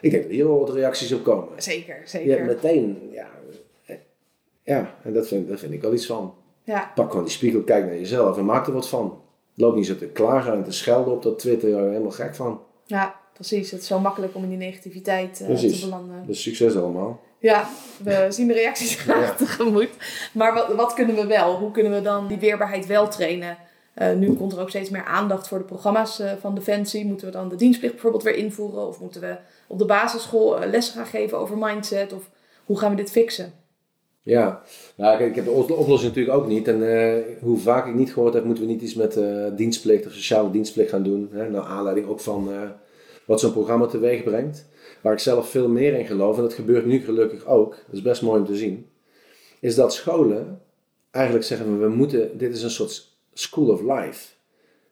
Ik denk dat hier wel wat reacties op komen. Zeker, zeker. Je hebt meteen... Ja, ja en dat vind, daar vind ik wel iets van. Ja. Pak gewoon die spiegel, kijk naar jezelf en maak er wat van. Loop niet zo te klagen en te schelden op dat Twitter. Daar helemaal gek van. Ja, precies. Het is zo makkelijk om in die negativiteit uh, te belanden. Dus succes allemaal. Ja, we zien de reacties graag ja. tegemoet. Maar wat, wat kunnen we wel? Hoe kunnen we dan die weerbaarheid wel trainen? Uh, nu komt er ook steeds meer aandacht voor de programma's uh, van Defensie. Moeten we dan de dienstplicht bijvoorbeeld weer invoeren? Of moeten we op de basisschool uh, lessen gaan geven over mindset? Of hoe gaan we dit fixen? Ja, nou, ik heb de oplossing natuurlijk ook niet. En hoe vaak ik niet gehoord heb, moeten we niet iets met dienstplicht of sociale dienstplicht gaan doen. Hè? Naar aanleiding ook van wat zo'n programma teweeg brengt. Waar ik zelf veel meer in geloof, en dat gebeurt nu gelukkig ook, dat is best mooi om te zien, is dat scholen eigenlijk zeggen we moeten, dit is een soort school of life.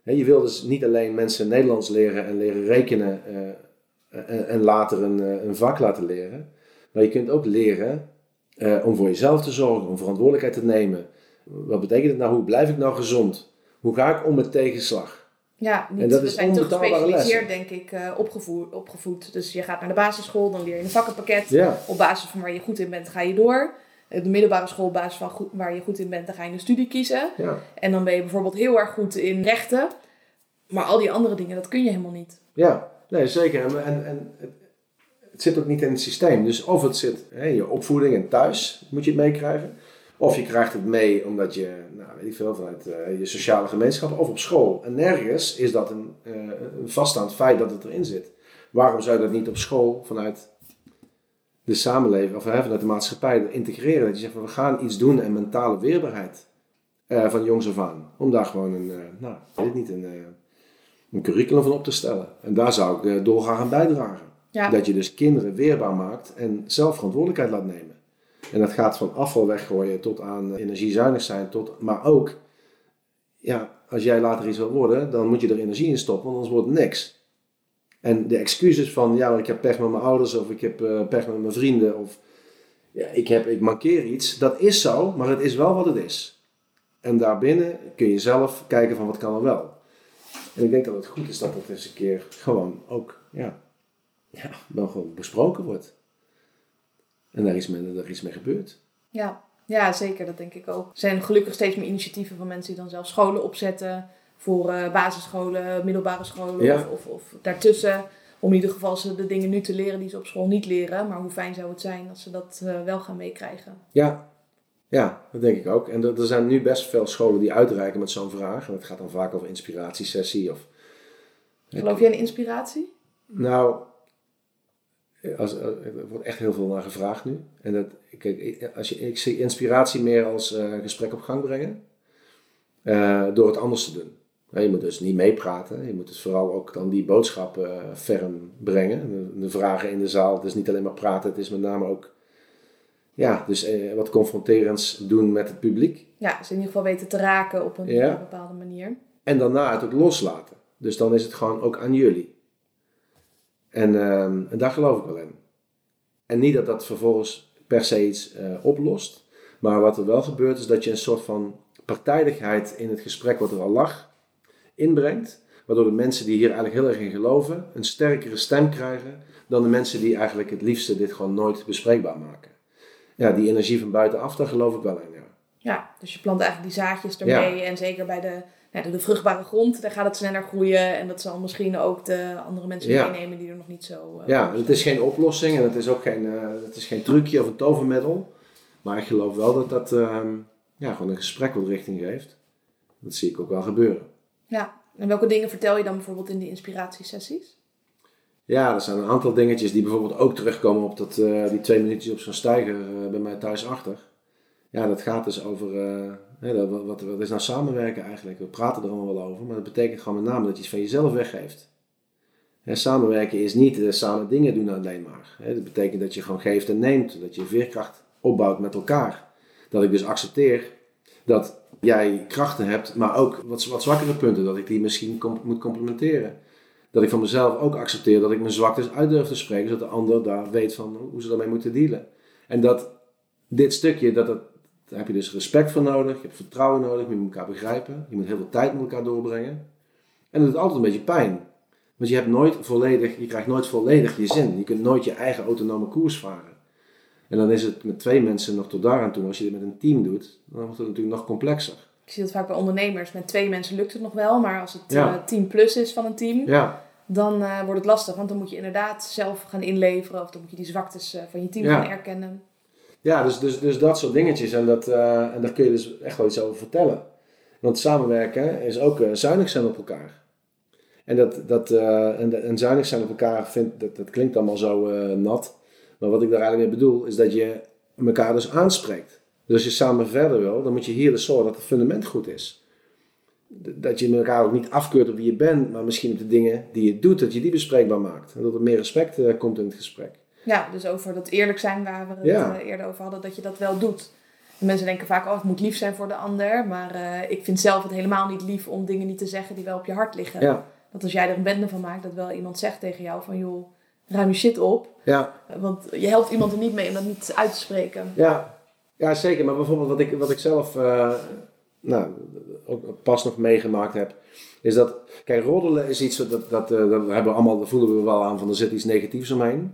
je wil dus niet alleen mensen Nederlands leren en leren rekenen uh, en, later een, een, vak laten leren, maar je kunt ook leren uh, om voor jezelf te zorgen, om verantwoordelijkheid te nemen. Wat betekent het nou? Hoe blijf ik nou gezond? Hoe ga ik om met tegenslag? Ja, niet, en dat we is zijn te gespecialiseerd, denk ik, uh, opgevoed, opgevoed. Dus je gaat naar de basisschool, dan leer je een vakkenpakket. Ja. Op basis van waar je goed in bent, ga je door. De middelbare school, op basis van goed, waar je goed in bent, dan ga je een studie kiezen. Ja. En dan ben je bijvoorbeeld heel erg goed in rechten. Maar al die andere dingen, dat kun je helemaal niet. Ja, nee, zeker. En, en, en het zit ook niet in het systeem. Dus of het zit in je opvoeding en thuis, moet je het meekrijgen. Of je krijgt het mee omdat je, nou weet ik veel, vanuit uh, je sociale gemeenschap of op school. En nergens is dat een, uh, een vaststaand feit dat het erin zit. Waarom zou je dat niet op school vanuit de samenleving of uh, vanuit de maatschappij integreren? Dat je zegt van we gaan iets doen en mentale weerbaarheid van jongs af aan. Om daar gewoon een, nou, weet niet, een, een curriculum van op te stellen. En daar zou ik doorgaan aan bijdragen. Ja. Dat je dus kinderen weerbaar maakt en zelf verantwoordelijkheid laat nemen. En dat gaat van afval weggooien tot aan energiezuinig zijn, tot, maar ook, ja, als jij later iets wil worden, dan moet je er energie in stoppen, want anders wordt het niks. En de excuses van, ja, ik heb pech met mijn ouders, of ik heb uh, pech met mijn vrienden, of ja, ik, heb, ik mankeer iets, dat is zo, maar het is wel wat het is. En daarbinnen kun je zelf kijken van wat kan er wel. En ik denk dat het goed is dat dat eens een keer gewoon ook, ja, ja wel gewoon besproken wordt. En daar is, men, daar is mee gebeurd. Ja. ja, zeker. Dat denk ik ook. Er zijn gelukkig steeds meer initiatieven van mensen die dan zelf scholen opzetten. Voor uh, basisscholen, middelbare scholen of, of, of, daartussen. Om in ieder geval ze de dingen nu te leren die ze op school niet leren. Maar hoe fijn zou het zijn als ze dat uh, wel gaan meekrijgen. Ja. ja, dat denk ik ook. En er, er zijn nu best veel scholen die uitreiken met zo'n vraag. En het gaat dan vaak over inspiratiesessie. Of, Geloof jij in inspiratie? Nou, als, er wordt echt heel veel naar gevraagd nu. En dat, kijk, als je, ik zie inspiratie meer als uh, gesprek op gang brengen. Uh, door het anders te doen. Je moet dus niet meepraten. Je moet dus vooral ook dan die boodschap uh, ferm brengen. De, vragen in de zaal. Het is niet alleen maar praten. Het is met name ook ja, dus wat confronterends doen met het publiek. Ja, dus in ieder geval weten te raken op een ja. bepaalde manier. En daarna het ook loslaten. Dus dan is het gewoon ook aan jullie. En, um, en daar geloof ik wel in. En niet dat dat vervolgens per se iets uh, oplost. Maar wat er wel gebeurt is dat je een soort van partijdigheid in het gesprek wat er al lag inbrengt. Waardoor de mensen die hier eigenlijk heel erg in geloven een sterkere stem krijgen dan de mensen die eigenlijk het liefste dit gewoon nooit bespreekbaar maken. Ja, die energie van buitenaf, daar geloof ik wel in. Ja, ja dus je plant eigenlijk die zaadjes ermee. Ja. En zeker bij de ja, de, de, vruchtbare grond, daar gaat het sneller groeien. En dat zal misschien ook de andere mensen ja. meenemen die er nog niet zo... Uh, ja, het is geen oplossing en het is ook geen, uh, het is geen trucje of een tovermiddel. Maar ik geloof wel dat dat uh, ja, gewoon een gesprek wat richting geeft. Dat zie ik ook wel gebeuren. Ja, en welke dingen vertel je dan bijvoorbeeld in die inspiratiesessies? Ja, er zijn een aantal dingetjes die bijvoorbeeld ook terugkomen op dat, uh, die twee minuutjes op zo'n stijger bij mij thuis achter. Ja, dat gaat dus over wat, wat, wat, is nou samenwerken eigenlijk? We praten er allemaal wel over, maar dat betekent gewoon met name dat je iets van jezelf weggeeft. samenwerken is niet samen dingen doen alleen maar. dat betekent dat je gewoon geeft en neemt, dat je veerkracht opbouwt met elkaar. Dat ik dus accepteer dat jij krachten hebt, maar ook wat, wat zwakkere punten, dat ik die misschien moet complementeren. dat ik van mezelf ook accepteer dat ik mijn zwaktes uit durf te spreken, zodat de ander daar weet van hoe ze daarmee moeten dealen. En dat dit stukje, dat het, daar heb je dus respect voor nodig, je hebt vertrouwen nodig, je moet elkaar begrijpen, je moet heel veel tijd met elkaar doorbrengen. En dat doet altijd een beetje pijn. Want je hebt nooit volledig, je krijgt nooit volledig je zin. Je kunt nooit je eigen autonome koers varen. En dan is het met twee mensen nog tot daaraan toe. Als je dit met een team doet, dan wordt het natuurlijk nog complexer. Ik zie dat vaak bij ondernemers. Met twee mensen lukt het nog wel, maar als het Ja. eh, team plus is van een team, Ja, dan eh, wordt het lastig. Want dan moet je inderdaad zelf gaan inleveren of dan moet je die zwaktes eh, van je team Ja. gaan erkennen. ja dus, dus, dus dat soort dingetjes. En, dat, en daar kun je dus echt wel iets over vertellen. Want samenwerken is ook zuinig zijn op elkaar. En, dat, dat, en, en zuinig zijn op elkaar, vind, dat, dat klinkt allemaal zo nat. Maar wat ik daar eigenlijk mee bedoel, is dat je elkaar dus aanspreekt. Dus als je samen verder wil, dan moet je hier dus zorgen dat het fundament goed is. Dat je elkaar ook niet afkeurt op wie je bent, maar misschien op de dingen die je doet, dat je die bespreekbaar maakt. En dat er meer respect eh, komt in het gesprek. Ja, dus over dat eerlijk zijn waar we het Ja. eh, eerder over hadden, dat je dat wel doet. En mensen denken vaak, oh, het moet lief zijn voor de ander. Maar eh, ik vind zelf het helemaal niet lief om dingen niet te zeggen die wel op je hart liggen. Ja, Dat als jij er een bende van maakt, dat wel iemand zegt tegen jou van, joh, ruim je shit op. ja, Want je helpt iemand er niet mee om dat niet uit te spreken. Ja, ja zeker. Maar bijvoorbeeld wat ik, wat ik zelf eh, nou, ook pas nog meegemaakt heb, is dat, kijk, roddelen is iets dat, dat, eh, dat hebben we allemaal, dat voelen we wel aan van er zit iets negatiefs omheen.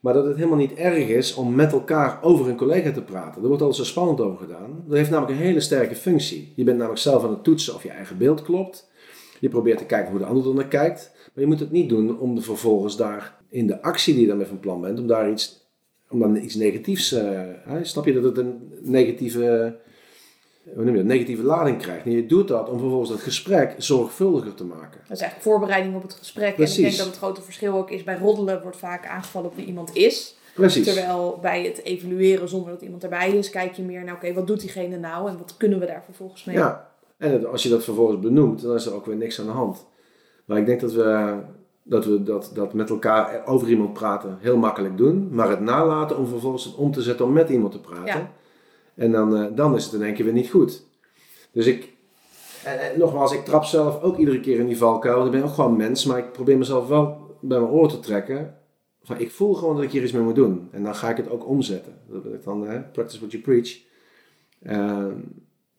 Maar dat het helemaal niet erg is om met elkaar over een collega te praten. Er wordt al zo spannend over gedaan. Dat heeft namelijk een hele sterke functie. Je bent namelijk zelf aan het toetsen of je eigen beeld klopt. Je probeert te kijken hoe de ander er naar kijkt. Maar je moet het niet doen om de vervolgens daar in de actie die je daarmee van plan bent, om daar iets om dan iets negatiefs, eh, hè, snap je dat het een negatieve, hoe noem je dat, negatieve lading krijgt. En je doet dat om vervolgens het gesprek zorgvuldiger te maken. Dat is eigenlijk voorbereiding op het gesprek. En Precies. ik denk dat het grote verschil ook is, bij roddelen wordt vaak aangevallen op wie iemand is. Precies. Terwijl bij het evalueren zonder dat iemand erbij is, kijk je meer naar, oké, wat doet diegene nou en wat kunnen we daar vervolgens mee? Ja, en het- als je dat vervolgens benoemt, dan is er ook weer niks aan de hand. Maar ik denk dat we dat, we dat, dat met elkaar over iemand praten heel makkelijk doen, maar het nalaten om vervolgens het om te zetten om met iemand te praten. Ja. En dan, eh, dan is het in één keer weer niet goed. Dus ik, en, en nogmaals, ik trap zelf ook iedere keer in die valkuil. Ik ben ook gewoon mens, maar ik probeer mezelf wel bij mijn oor te trekken. Van, ik voel gewoon dat ik hier iets mee moet doen. En dan ga ik het ook omzetten. Dat ben ik dan, hè, practice what you preach. Ehm,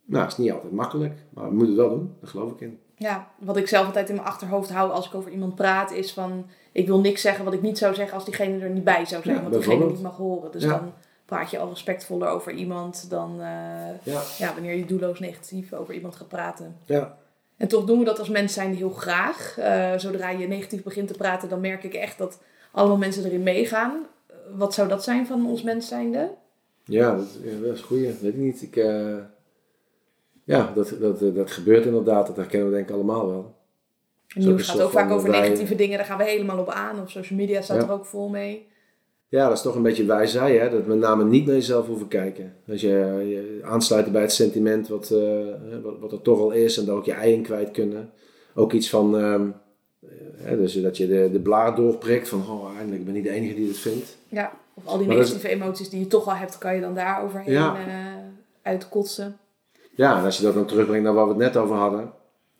nou, het is niet altijd makkelijk, maar we moeten het wel doen. Daar geloof ik in. Ja, wat ik zelf altijd in mijn achterhoofd hou als ik over iemand praat, is van, ik wil niks zeggen wat ik niet zou zeggen als diegene er niet bij zou zijn, Ja, want diegene niet mag horen. Dus Ja. dan praat je al respectvoller over iemand dan eh, Ja, ja, wanneer je doelloos negatief over iemand gaat praten. ja. En toch doen we dat als mens zijn heel graag. Eh, zodra je negatief begint te praten, dan merk ik echt dat allemaal mensen erin meegaan. Wat zou dat zijn van ons mens zijnde? ja dat, dat is goed. Weet ik niet. Ik, eh, ja, dat, dat, dat gebeurt inderdaad. Dat herkennen we denk ik allemaal wel. Het nieuws gaat ook vaak over wij- negatieve dingen, daar gaan we helemaal op aan. Op social media staat Ja. er ook vol mee. Ja, dat is toch een beetje wijzij, hè? Dat met name niet naar jezelf hoeven kijken. Als je, je aansluiten bij het sentiment wat, eh, wat, wat er toch al is en daar ook je ei in kwijt kunnen. Ook iets van, ehm, eh, hè, dus dat je de, de blaar doorprikt van, oh eindelijk, ik ben niet de enige die dit vindt. Ja, of al die Maar dat is- negatieve emoties die je toch al hebt, kan je dan daar overheen Ja. eh, uitkotsen. Ja, en als je dat dan terugbrengt naar waar we het net over hadden.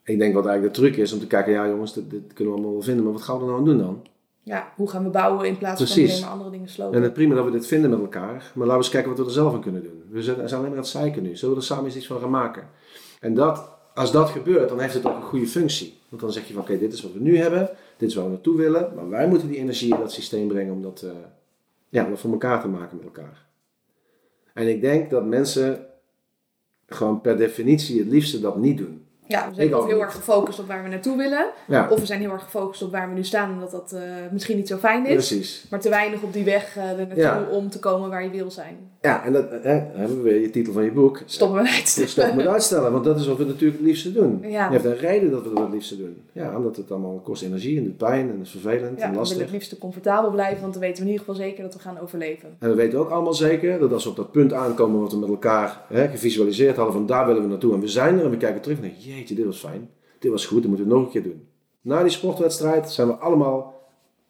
Ik denk wat eigenlijk de truc is om te kijken, ja jongens, dit, dit kunnen we allemaal wel vinden, maar wat gaan we er nou aan doen dan? Ja, hoe gaan we bouwen in plaats van alleen maar andere dingen slopen? En het prima dat we dit vinden met elkaar, maar laten we eens kijken wat we er zelf aan kunnen doen. We zijn zijn alleen maar aan het zeiken nu. Zullen we er samen eens iets van gaan maken? En dat, als dat gebeurt, dan heeft het ook een goede functie. Want dan zeg je van, oké, dit is wat we nu hebben, dit is waar we naartoe willen, maar wij moeten die energie in dat systeem brengen om dat, eh, ja, om dat voor elkaar te maken met elkaar. En ik denk dat mensen gewoon per definitie het liefste dat niet doen. Ja, we zijn of heel erg gefocust op waar we naartoe willen. Ja, Of we zijn heel erg gefocust op waar we nu staan en dat dat eh, misschien niet zo fijn is. precies. Maar te weinig op die weg er naartoe Ja. om te komen waar je wil zijn. Ja, en dat hè, hebben we weer je titel van je boek. Stoppen we uit te Stop met uitstellen, want dat is wat we natuurlijk het liefste doen. Ja. Je hebt een reden dat we dat het liefste doen. Ja, omdat het allemaal kost energie en doet pijn en is vervelend Ja, en we willen lastig. het liefst comfortabel blijven, want dan weten we in ieder geval zeker dat we gaan overleven. En we weten ook allemaal zeker dat als we op dat punt aankomen wat we met elkaar hè, gevisualiseerd hadden, van daar willen we naartoe en we zijn er en we kijken terug en denken, jeetje, dit was fijn, dit was goed, dat moeten we nog een keer doen. Na die sportwedstrijd zijn we allemaal,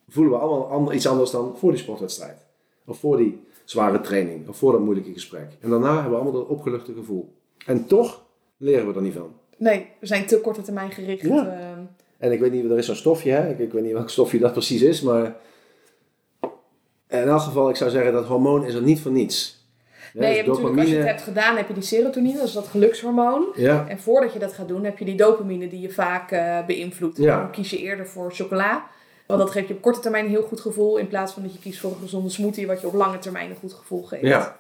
voelen we allemaal iets anders dan voor die sportwedstrijd. Of voor die zware training, of voor dat moeilijke gesprek. En daarna hebben we allemaal dat opgeluchte gevoel. En toch leren we er niet van. Nee, we zijn te korte termijn gericht. Ja. eh, En ik weet niet, er is zo'n stofje, hè? Ik, ik weet niet welk stofje dat precies is, maar in elk geval, ik zou zeggen dat hormoon is er niet voor niets. Nee, dus natuurlijk, als je het hebt gedaan, heb je die serotonine, dat is dat gelukshormoon. Ja, En voordat je dat gaat doen, heb je die dopamine die je vaak eh, beïnvloedt. Ja. Dan kies je eerder voor chocola. Want dat geeft je op korte termijn een heel goed gevoel. In plaats van dat je kiest voor een gezonde smoothie, wat je op lange termijn een goed gevoel geeft. ja.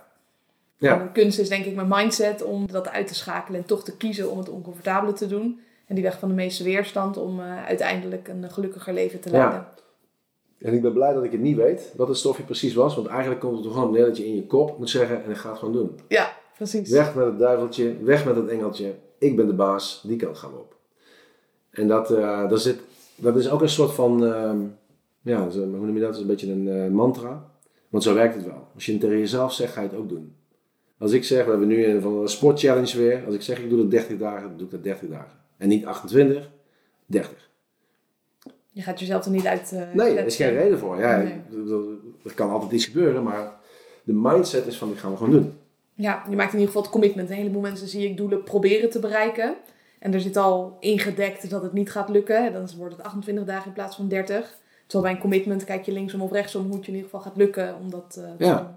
Ja. En de kunst is denk ik mijn mindset om dat uit te schakelen en toch te kiezen om het oncomfortabele te doen. En die weg van de meeste weerstand om eh, uiteindelijk een gelukkiger leven te Ja. En ik ben blij dat ik het niet weet, wat het stofje precies was. Want eigenlijk komt het er gewoon op neer dat je in je kop moet zeggen en ik ga het gewoon doen. Ja, precies. Weg met het duiveltje, weg met het engeltje. Ik ben de baas, die kant gaan we op. En dat, eh, daar zit, dat is ook een soort van, ehm, ja, hoe noem je dat? Dat is een beetje een eh, mantra. Want zo werkt het wel. Als je het tegen jezelf zegt, ga je het ook doen. Als ik zeg, we hebben nu een van de sportchallenge weer. Als ik zeg, ik doe dat 30 dagen, dan doe ik dat 30 dagen. En niet 28, 30. Je gaat jezelf er niet uit. eh, Nee, er is geen reden voor. Ja, Nee. er kan altijd iets gebeuren, maar de mindset is van, die gaan we gewoon doen. Ja, je maakt in ieder geval het commitment. Een heleboel mensen zie ik doelen proberen te bereiken. En er zit al ingedekt dat het niet gaat lukken. Dan wordt het 28 dagen in plaats van 30. Terwijl bij een commitment kijk je linksom of rechtsom hoe het je in ieder geval gaat lukken om dat eh, Ja. doen.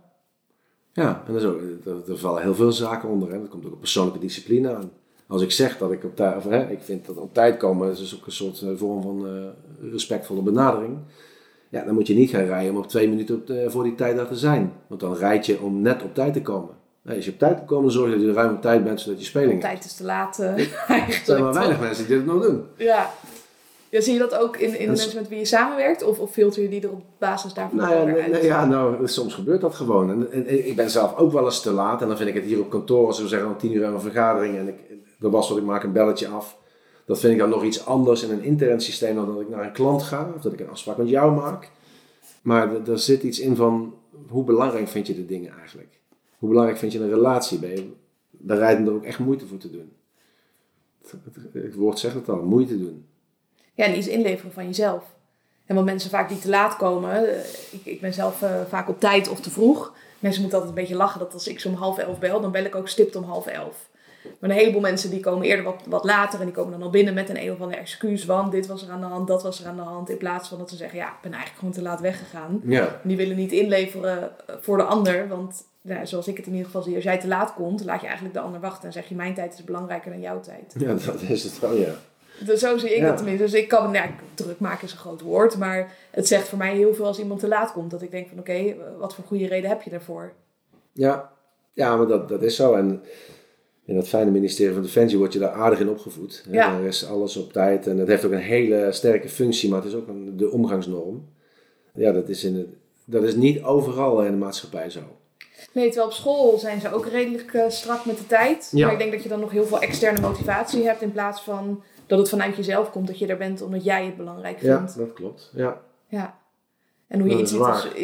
Ja, en dat is ook, er, er vallen heel veel zaken onder. Hè. Dat komt ook op persoonlijke discipline aan. Als ik zeg dat ik op tijd, of hè, ik vind dat op tijd komen, is dus ook een soort eh, vorm van eh, respectvolle benadering. Ja, dan moet je niet gaan rijden om op twee minuten op de- voor die tijd daar te zijn. Want dan rijd je om net op tijd te komen. Nee, als je op tijd moet komen, zorg je dat je ruim op tijd bent, zodat je speling. Tijd is te laat eh, Er zijn maar weinig mensen die dit nog doen. Ja. Ja. Zie je dat ook in, in de mensen met wie je samenwerkt? Of, of filter je die er op basis daarvan Nou ja, nee, ja, nou, soms gebeurt dat gewoon. En, en, en ik ben zelf ook wel eens te laat. En dan vind ik het hier op kantoor, als we zeggen om tien uur hebben we een vergadering. En ik, er was wat ik maak een belletje af. Dat vind ik dan nog iets anders in een intern systeem dan dat ik naar een klant ga. Of dat ik een afspraak met jou maak. Maar er- er zit iets in van, hoe belangrijk vind je de dingen eigenlijk? Hoe belangrijk vind je een relatie? Ben je bereid om er ook echt moeite voor te doen? Het, het- het woord zegt het al, moeite doen. Ja, en iets inleveren van jezelf. En wat mensen vaak die te laat komen, eh, ik, ik ben zelf eh, vaak op tijd of te vroeg. Mensen moeten altijd een beetje lachen dat als ik ze om half elf bel, dan bel ik ook stipt om half elf. Maar een heleboel mensen die komen eerder wat, wat later en die komen dan al binnen met een een of ander excuus. Want dit was er aan de hand, dat was er aan de hand. In plaats van dat ze zeggen, ja, ik ben eigenlijk gewoon te laat weggegaan. Ja, En die willen niet inleveren eh, voor de ander. Want ja, zoals ik het in ieder geval zie, als jij te laat komt, laat je eigenlijk de ander wachten. En zeg je, mijn tijd is belangrijker dan jouw tijd. ja dat is het wel, ja. Dus zo zie ik Ja. dat tenminste. Dus ik kan, nou, druk maken is een groot woord, maar het zegt voor mij heel veel als iemand te laat komt. Dat ik denk van oké, wat voor goede reden heb je daarvoor? Ja, ja maar dat, dat is zo. En in dat fijne ministerie van Defensie word je daar aardig in opgevoed. hè. Ja. Er is alles op tijd en dat heeft ook een hele sterke functie, maar het is ook een, de omgangsnorm. Ja, dat is, in het, dat is niet overal in de maatschappij zo. Nee, terwijl op school zijn ze ook redelijk eh, strak met de tijd. Ja. Maar ik denk dat je dan nog heel veel externe motivatie hebt in plaats van dat het vanuit jezelf komt dat je er bent omdat jij het belangrijk Ja, vindt. dat klopt. Ja, Ja. En hoe je iets,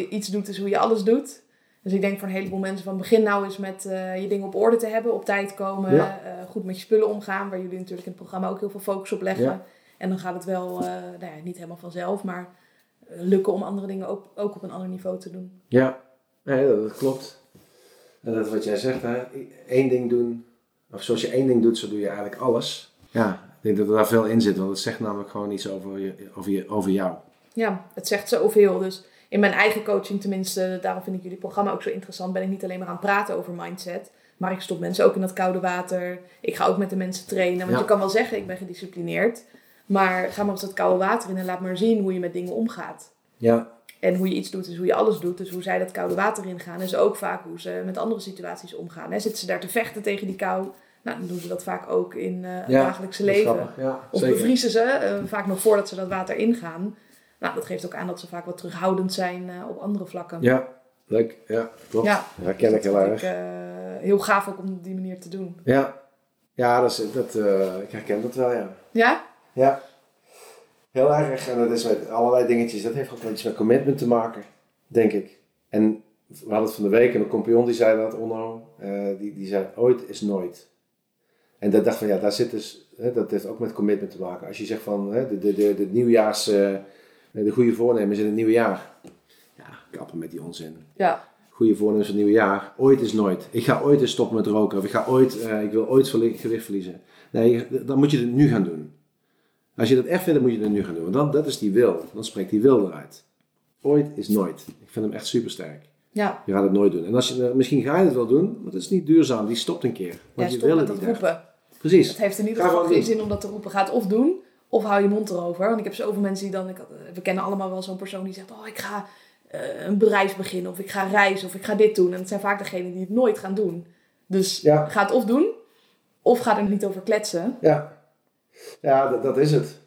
iets doet, is hoe je alles doet. Dus ik denk voor een heleboel mensen van begin nou eens met eh, je dingen op orde te hebben, op tijd komen, Ja. eh, goed met je spullen omgaan, waar jullie natuurlijk in het programma ook heel veel focus op leggen. Ja. En dan gaat het wel, eh, nou ja, niet helemaal vanzelf, maar lukken om andere dingen ook, ook op een ander niveau te doen. ja. Nee, dat, dat klopt. En dat wat jij zegt, hè, één ding doen, of zoals je één ding doet, zo doe je eigenlijk alles. Ja, ik denk dat er daar veel in zit, want het zegt namelijk gewoon iets over, je, over, je, over jou. Ja, het zegt zoveel. Dus in mijn eigen coaching tenminste, daarom vind ik jullie programma ook zo interessant, ben ik niet alleen maar aan het praten over mindset. Maar ik stop mensen ook in dat koude water. Ik ga ook met de mensen trainen. Want Ja. je kan wel zeggen, ik ben gedisciplineerd. Maar ga maar eens dat koude water in en laat maar zien hoe je met dingen omgaat. Ja, En hoe je iets doet is hoe je alles doet. Dus hoe zij dat koude water ingaan is ook vaak hoe ze met andere situaties omgaan. Hè, zitten ze daar te vechten tegen die kou? Nou, dan doen ze dat vaak ook in eh, het Ja, dagelijkse leven. grappig. Ja, Of zeker. bevriezen ze, eh, vaak nog voordat ze dat water ingaan. Nou, dat geeft ook aan dat ze vaak wat terughoudend zijn eh, op andere vlakken. Ja, leuk. Ja, klopt. Ja. Herken ik dat heel vind erg. ik eh, heel gaaf ook om op die manier te doen. Ja, ja dat is, dat, eh, ik herken dat wel, ja. Ja? Ja, heel erg. En dat is met allerlei dingetjes. Dat heeft ook wel iets met commitment te maken, denk ik. En we hadden het van de week en een compagnon die zei dat, Onno, eh, die, die zei ooit is nooit. En dat dacht van ja, daar zit dus, hè, dat heeft ook met commitment te maken. Als je zegt van hè, de, de, de, de nieuwjaars, eh, de goede voornemens in het nieuwe jaar. Ja, kappen met die onzin. Ja. goede voornemens voor het nieuwe jaar. Ooit is nooit. Ik ga ooit eens stoppen met roken. Of ik, ga ooit, eh, ik wil ooit gewicht verliezen. Nee, dan moet je het nu gaan doen. Als je dat echt vindt, dan moet je het nu gaan doen. Want dan, dat is die wil. Dan spreekt die wil eruit. Ooit is nooit. Ik vind hem echt super sterk. Ja, Je gaat het nooit doen. En als je, misschien ga je het wel doen, maar het is niet duurzaam. Die stopt een keer. ja Want je stop wil het dat niet roepen. Precies. Het heeft in ieder geval geen zin om dat te roepen. Ga het of doen, of hou je mond erover. Want ik heb zoveel mensen die dan... Ik, we kennen allemaal wel zo'n persoon die zegt... Oh, ik ga eh, een bedrijf beginnen. Of ik ga reizen. Of ik ga dit doen. En het zijn vaak degenen die het nooit gaan doen. Dus Ja. ga het of doen, of ga er niet over kletsen. Ja, ja dat, dat is het.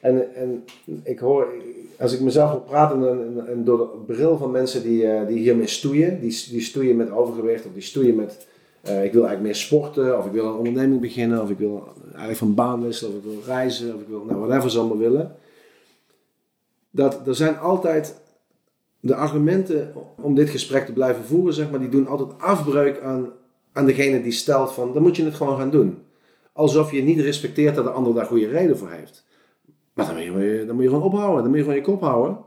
En, en ik hoor, als ik mezelf hoor praten en, en, en door de bril van mensen die, eh, die hiermee stoeien, die, die stoeien met overgewicht of die stoeien met, eh, ik wil eigenlijk meer sporten of ik wil een onderneming beginnen of ik wil eigenlijk van baan wisselen of ik wil reizen of ik wil, nou whatever ze allemaal willen. Dat er zijn altijd de argumenten om dit gesprek te blijven voeren, zeg maar, die doen altijd afbreuk aan, aan degene die stelt van, dan moet je het gewoon gaan doen alsof je niet respecteert dat de ander daar goede reden voor heeft. Maar dan moet je, dan moet je gewoon ophouden, dan moet je gewoon je kop houden.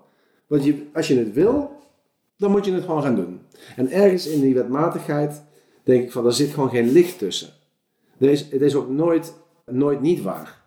Want je, als je het wil, dan moet je het gewoon gaan doen. En ergens in die wetmatigheid denk ik van, daar zit gewoon geen licht tussen. Is, het is ook nooit, nooit niet waar.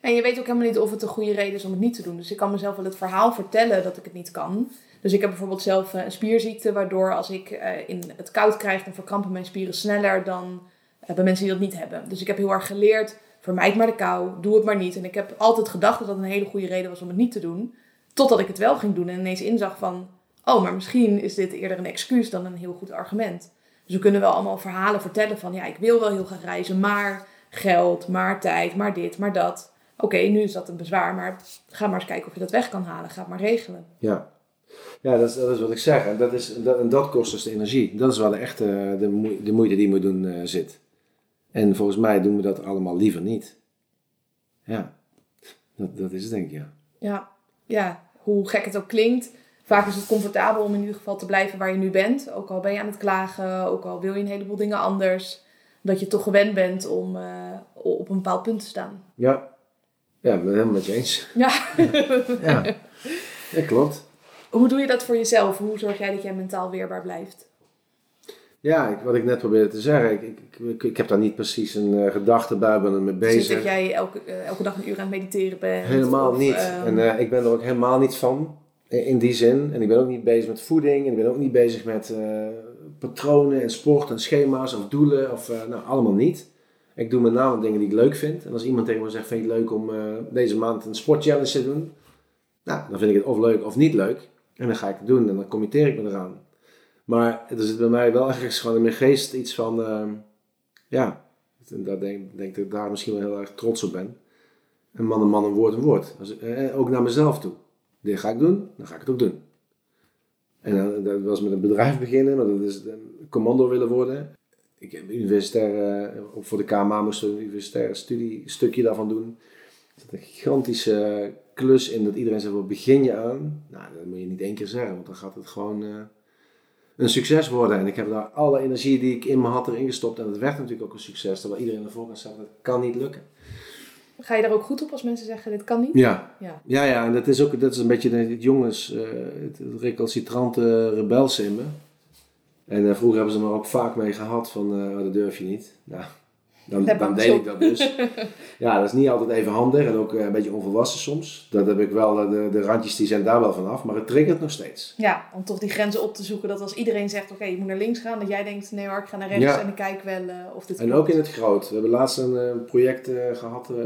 En je weet ook helemaal niet of het een goede reden is om het niet te doen. Dus ik kan mezelf wel het verhaal vertellen dat ik het niet kan. Dus ik heb bijvoorbeeld zelf eh, een spierziekte, waardoor als ik eh, in het koud krijg, dan verkrampen mijn spieren sneller dan eh, bij mensen die dat niet hebben. Dus ik heb heel erg geleerd, vermijd maar de kou, doe het maar niet. En ik heb altijd gedacht dat dat een hele goede reden was om het niet te doen. Totdat ik het wel ging doen en ineens inzag van, oh, maar misschien is dit eerder een excuus dan een heel goed argument. Dus we kunnen wel allemaal verhalen vertellen van, ja, ik wil wel heel graag reizen, maar geld, maar tijd, maar dit, maar dat. Oké, nu is dat een bezwaar, maar ga maar eens kijken of je dat weg kan halen. Ga het maar regelen. Ja, ja dat, is, dat is wat ik zeg. En dat, is, dat, en dat kost dus de energie. Dat is waar de echte de, de moeite die je moet doen eh, zit. En volgens mij doen we dat allemaal liever niet. Ja, dat, dat is het denk ik, ja. Ja, ja, hoe gek het ook klinkt. Vaak is het comfortabel om in ieder geval te blijven waar je nu bent. Ook al ben je aan het klagen, ook al wil je een heleboel dingen anders. Dat je toch gewend bent om eh, op een bepaald punt te staan. Ja, ja ik ben het helemaal met je eens. Ja. Ja, ja klopt. Hoe doe je dat voor jezelf? Hoe zorg jij dat jij mentaal weerbaar blijft? Ja, ik, wat ik net probeerde te zeggen, ik, ik, ik, ik heb daar niet precies een eh, gedachte bij, ben er mee Dus bezig. dat jij elke, eh, elke dag een uur aan het mediteren bent? Helemaal of, niet. ehm, En ik ben er ook helemaal niet van, in in die zin. En ik ben ook niet bezig met voeding, en ik ben ook niet bezig met eh, patronen en sport en schema's of doelen, of eh, nou, allemaal niet. Ik doe met name dingen die ik leuk vind. En als iemand tegen me zegt, vind je het leuk om eh, deze maand een sportchallenge te doen? Nou, dan vind ik het of leuk of niet leuk. En dan ga ik het doen en dan committeer ik me eraan. Maar er zit bij mij wel ergens gewoon in mijn geest iets van, ehm, ja, daar denk, denk dat ik daar misschien wel heel erg trots op ben. Een man een man, een woord een woord. Als, eh, ook naar mezelf toe. Dit ga ik doen, dan ga ik het ook doen. En dan, dat was met een bedrijf beginnen, maar dat is een commando willen worden. Ik heb universitair, eh, ook voor de KMA moest een universitaire studie, stukje daarvan doen. Er zit een gigantische klus in dat iedereen zegt, wat begin je aan? Nou, dat moet je niet één keer zeggen, want dan gaat het gewoon eh, een succes worden. En ik heb daar alle energie die ik in me had erin gestopt. En het werd natuurlijk ook een succes, terwijl iedereen ervoor kan zeggen, dat kan niet lukken. Ga je daar ook goed op als mensen zeggen, dit kan niet? Ja, Ja. ja, ja, en dat is ook dat is een beetje de- het jongens, eh, het, het recalcitrante rebelse in me. En eh, vroeger hebben ze me ook vaak mee gehad van, eh, oh, dat durf je niet. Nou, dan, dan ik deed ik dat dus. ja, dat is niet altijd even handig en ook eh, een beetje onvolwassen soms. Dat heb ik wel, eh, de, de randjes die zijn daar wel vanaf, maar het triggert nog steeds. Ja, om toch die grenzen op te zoeken. Dat als iedereen zegt, oké, je moet naar links gaan. Dat jij denkt, nee hoor, ik ga naar rechts Ja. en ik kijk wel eh, of dit En ook in het groot. We hebben laatst een project eh, gehad, eh,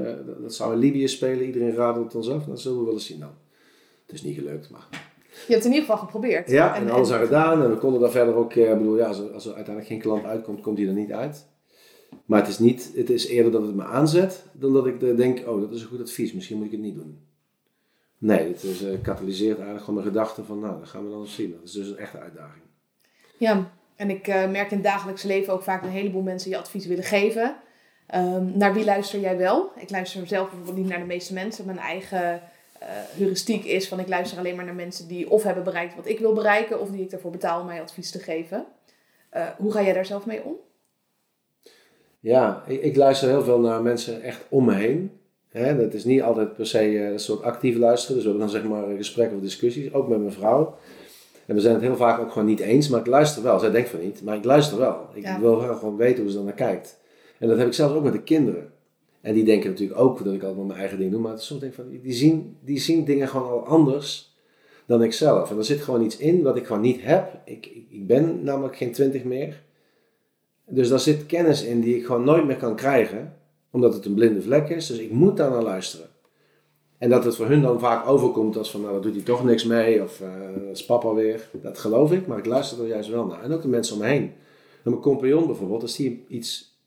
dat- zou in Libië spelen. Iedereen raadde het ons af, dat zullen we wel eens zien dan. Het is niet gelukt, maar... Je hebt het in ieder geval geprobeerd. Ja, en, alles aan gedaan. En we konden daar verder ook, eh, bedoel, ja, als, er, als er uiteindelijk geen klant uitkomt, komt hij er niet uit. Maar het is, niet, het is eerder dat het me aanzet, dan dat ik denk, oh, dat is een goed advies, misschien moet ik het niet doen. Nee, het is, eh, katalyseert eigenlijk gewoon mijn gedachten van, nou, dat gaan we dan eens zien. Dat is dus een echte uitdaging. Ja, en ik eh, merk in het dagelijks leven ook vaak een heleboel mensen je advies willen geven. Ehm, naar wie luister jij wel? Ik luister zelf bijvoorbeeld niet naar de meeste mensen. Mijn eigen eh, heuristiek is van ik luister alleen maar naar mensen die of hebben bereikt wat ik wil bereiken, of die ik ervoor betaal om mij advies te geven. Hoe ga jij daar zelf mee om? Ja, ik, ik luister heel veel naar mensen echt om me heen. Hè, dat is niet altijd per se eh, een soort actief luisteren. Dus we hebben dan zeg maar gesprekken of discussies, ook met mijn vrouw. En we zijn het heel vaak ook gewoon niet eens, maar ik luister wel. Zij denkt van niet, maar ik luister wel. Ik Ja. wil gewoon weten hoe ze dan naar kijkt. En dat heb ik zelfs ook met de kinderen. En die denken natuurlijk ook dat ik altijd mijn eigen ding doe. Maar soms denk ik van, die zien, die zien dingen gewoon al anders dan ik zelf. En er zit gewoon iets in wat ik gewoon niet heb. Ik, ik, ik ben namelijk geen twintig meer. Dus daar zit kennis in die ik gewoon nooit meer kan krijgen. Omdat het een blinde vlek is. Dus ik moet daar naar luisteren. En dat het voor hun dan vaak overkomt als van, nou, daar doet hij toch niks mee. Of uh, dat is papa weer. Dat geloof ik, maar ik luister er juist wel naar. En ook de mensen om me heen. En mijn compagnon bijvoorbeeld, als die iets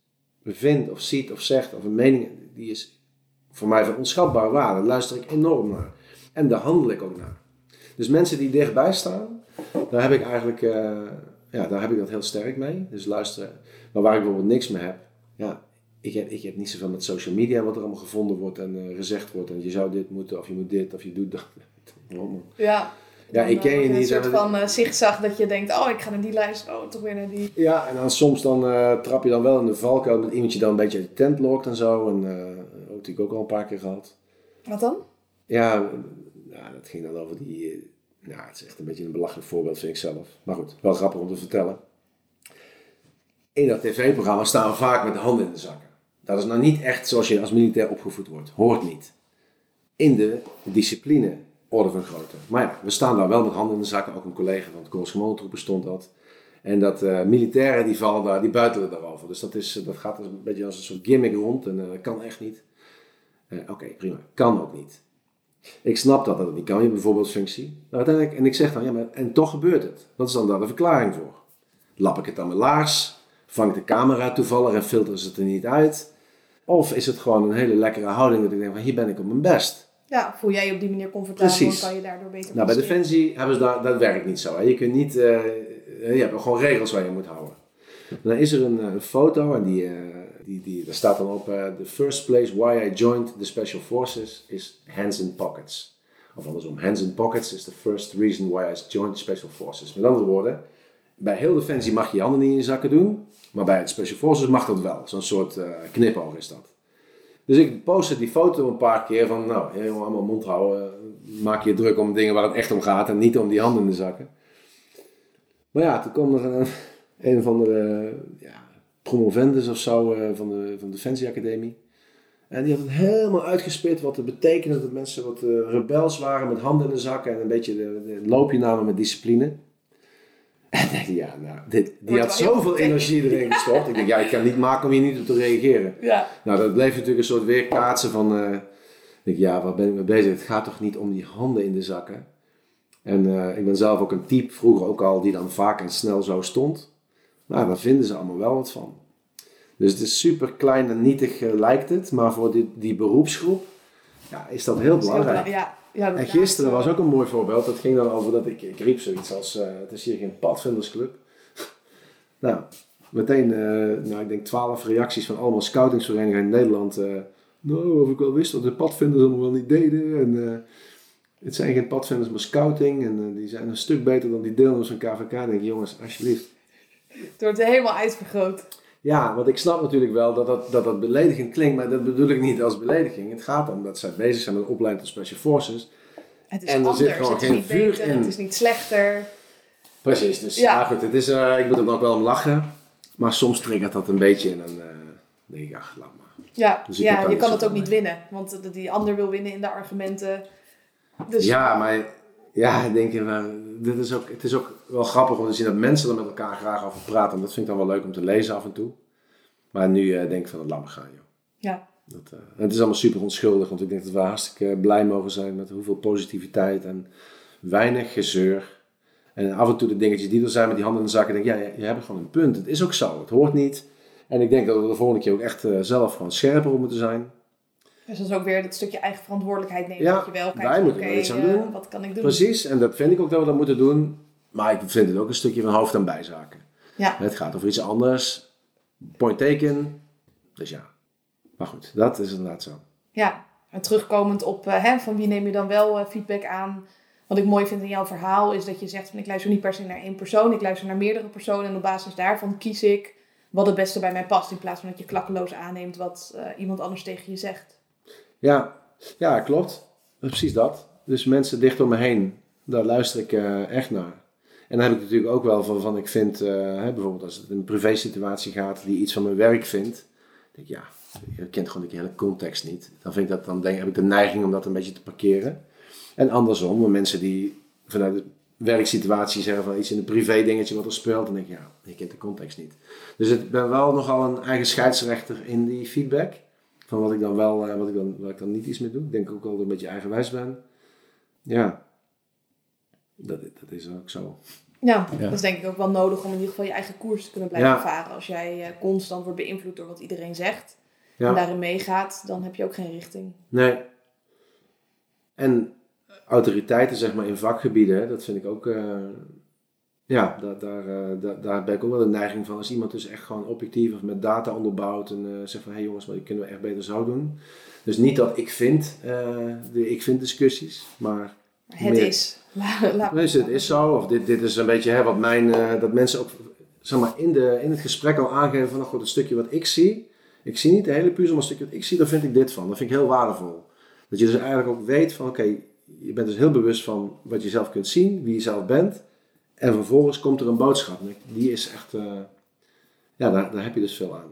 bevindt of ziet of zegt of een mening, die is voor mij van onschatbare waarde. Daar luister ik enorm naar. En daar handel ik ook naar. Dus mensen die dichtbij staan, daar heb ik eigenlijk, uh, ja, daar heb ik dat heel sterk mee. Dus luisteren. Maar waar ik bijvoorbeeld niks mee heb, ja, ik heb, ik heb niet zoveel met social media wat er allemaal gevonden wordt en uh, gezegd wordt. En je zou dit moeten, of je moet dit, of je doet dat. ja. Ja, ik ken je niet. Een soort van uh, zigzag dat je denkt, oh, ik ga naar die lijst, oh, toch weer naar die. Ja, en dan soms dan uh, trap je dan wel in de valkuil met iemand je dan een beetje uit de tent lokt en zo. En uh, dat heb ik ook al een paar keer gehad. Wat dan? Ja, ja dat ging dan over die... Nou, het is echt een beetje een belachelijk voorbeeld, vind ik zelf. Maar goed, wel grappig om te vertellen. In dat tv-programma staan we vaak met de handen in de zakken. Dat is nou niet echt zoals je als militair opgevoed wordt. Hoort niet. In de discipline orde van grootte. Maar ja, we staan daar wel met handen in de zakken. Ook een collega van de Korps stond dat. En dat uh, militairen die vallen daar, die buitelen daarover. Dus dat, is, dat gaat een beetje als een soort gimmick rond. En dat kan echt niet. Oké, prima. Kan ook niet. Ik snap dat dat niet kan. Je bijvoorbeeld functie. Maar uiteindelijk, en ik zeg dan, ja, maar en toch gebeurt het. Wat is dan daar de verklaring voor? Lap ik het aan mijn laars? Vangt de camera toevallig en filteren ze het er niet uit? Of is het gewoon een hele lekkere houding dat ik denk van hier ben ik op mijn best? Ja, voel jij je op die manier comfortabel Precies. kan je daardoor beter Nou, bij Defensie hebben ze daar, dat werkt niet zo. Hè. Je kunt niet, uh, je hebt gewoon regels waar je moet houden. Dan is er een, een foto en die, uh, die, die, daar staat dan op: uh, The first place why I joined the Special Forces is hands in pockets. Of andersom, hands in pockets is the first reason why I joined the Special Forces. Met andere woorden, bij heel Defensie mag je je handen niet in je zakken doen, maar bij het Special Forces mag dat wel. Zo'n soort knipoog is dat. Dus ik postte die foto een paar keer van, nou, helemaal allemaal mond houden. Maak je druk om dingen waar het echt om gaat en niet om die handen in de zakken. Maar ja, toen kwam er een, een van de ja, promovendus of zo van de, van de Defensie Academie. En die had het helemaal uitgespit wat het betekende dat mensen wat rebels waren met handen in de zakken en een beetje de, de loopje namen met discipline. En ik dacht, ja, nou, dit, die had zoveel energie erin gestopt. Ik denk, ja, ik kan niet maken om hier niet op te reageren. Ja. Nou, dat bleef natuurlijk een soort weerkaatsen van, uh, ik denk, ja, waar ben ik mee bezig? Het gaat toch niet om die handen in de zakken? En uh, ik ben zelf ook een type, vroeger ook al, die dan vaak en snel zo stond. Nou, daar vinden ze allemaal wel wat van. Dus het is super klein en nietig uh, lijkt het, maar voor die, die beroepsgroep ja, is dat heel belangrijk. Ja. Ja, en gisteren was ook een mooi voorbeeld. Dat ging dan over dat ik, ik riep zoiets als: uh, Het is hier geen padvindersclub. nou, meteen, uh, nou, ik denk twaalf reacties van allemaal scoutingsverenigingen in Nederland. Nou, of ik wel wist dat de padvinders allemaal wel niet deden. En het zijn geen padvinders, maar scouting. En die zijn een stuk beter dan die deelnemers van KVK. Dan denk ik, jongens, alsjeblieft. Het wordt helemaal uitvergroot. Ja, want ik snap natuurlijk wel dat dat, dat dat beledigend klinkt, maar dat bedoel ik niet als belediging. Het gaat om dat zij bezig zijn met opleiding tot Special Forces. Het is en er anders, zit gewoon het is geen niet vuur beter, in. het is niet slechter. Precies, dus Ja. ja, goed, het is, eh, ik moet er ook wel om lachen, maar soms triggert dat een beetje en dan eh, denk ik, ach, laat maar. Ja, Dus ja je kan het ook niet winnen, want die ander wil winnen in de argumenten. Dus Ja, maar ja, ik denk, eh, dit is ook, het is ook wel grappig om te zien dat mensen er met elkaar graag over praten. En dat vind ik dan wel leuk om te lezen af en toe. Maar nu eh, denk ik van, laat maar gaan, joh. ja, Dat, eh, het is allemaal super onschuldig, want ik denk dat we hartstikke blij mogen zijn met hoeveel positiviteit en weinig gezeur. En af en toe de dingetjes die er zijn met die handen in de zakken, denk ik, ja, je, je hebt gewoon een punt. Het is ook zo, het hoort niet. En ik denk dat we de volgende keer ook echt eh, zelf gewoon scherper op moeten zijn. Dus dat is ook weer dat stukje eigen verantwoordelijkheid nemen. Ja, dat je wel kijkt, wij moeten er iets aan eh, doen. wat kan ik doen? Precies, en dat vind ik ook dat we dat moeten doen. Maar ik vind het ook een stukje van hoofd- en bijzaken. Ja. Het gaat over iets anders. Point taken. Dus ja. Maar goed, dat is inderdaad zo. Ja, en terugkomend op eh, hè, van wie neem je dan wel eh, feedback aan. Wat ik mooi vind in jouw verhaal is dat je zegt van ik luister niet per se naar één persoon, ik luister naar meerdere personen en op basis daarvan kies ik wat het beste bij mij past. In plaats van dat je klakkeloos aanneemt wat eh, iemand anders tegen je zegt. Ja, ja klopt. Precies dat. Dus mensen dicht om me heen, daar luister ik eh, echt naar. En dan heb ik natuurlijk ook wel van, ik vind, eh, hè, bijvoorbeeld als het in een privé situatie gaat, die iets van mijn werk vindt. denk ik, ja, je kent gewoon de hele context niet. Dan, vind ik dat, dan denk, heb ik de neiging om dat een beetje te parkeren. En andersom, mensen die vanuit de werksituatie zeggen van iets in een privé dingetje wat er speelt, dan denk ik, ja, je kent de context niet. Dus ik ben wel nogal een eigen scheidsrechter in die feedback. Van wat ik dan wel, eh, wat ik dan, wat ik dan niet iets mee doe. Ik denk ook wel dat ik een beetje eigenwijs ben. Ja, dat, dat is ook zo. Ja, Ja. dat is denk ik ook wel nodig om in ieder geval je eigen koers te kunnen blijven Ja. varen. Als jij eh, constant wordt beïnvloed door wat iedereen zegt en daarin meegaat, dan heb je ook geen richting. nee. En autoriteiten, zeg maar, in vakgebieden, dat vind ik ook... eh, ja, daar, daar, eh, daar, daar ben ik ook wel de neiging van. Als iemand dus echt gewoon objectief of met data onderbouwt en eh, zegt van... Hé hey jongens, maar die kunnen we echt beter zo doen. Dus niet dat ik vind, eh, de ik vind discussies, maar... Het Meer- is. La- laat- Nee, het is zo. Of dit, dit is een beetje hè, wat mijn, dat mensen ook zeg maar, in, de, in het gesprek al aangeven van nou goed, het stukje wat ik zie. Ik zie niet de hele puzzel, maar het stukje wat ik zie, daar vind ik dit van. Dat vind ik heel waardevol. Dat je dus eigenlijk ook weet van oké, je bent dus heel bewust van wat je zelf kunt zien, wie je zelf bent. En vervolgens komt er een boodschap. Die is echt, eh, ja, daar, daar heb je dus veel aan.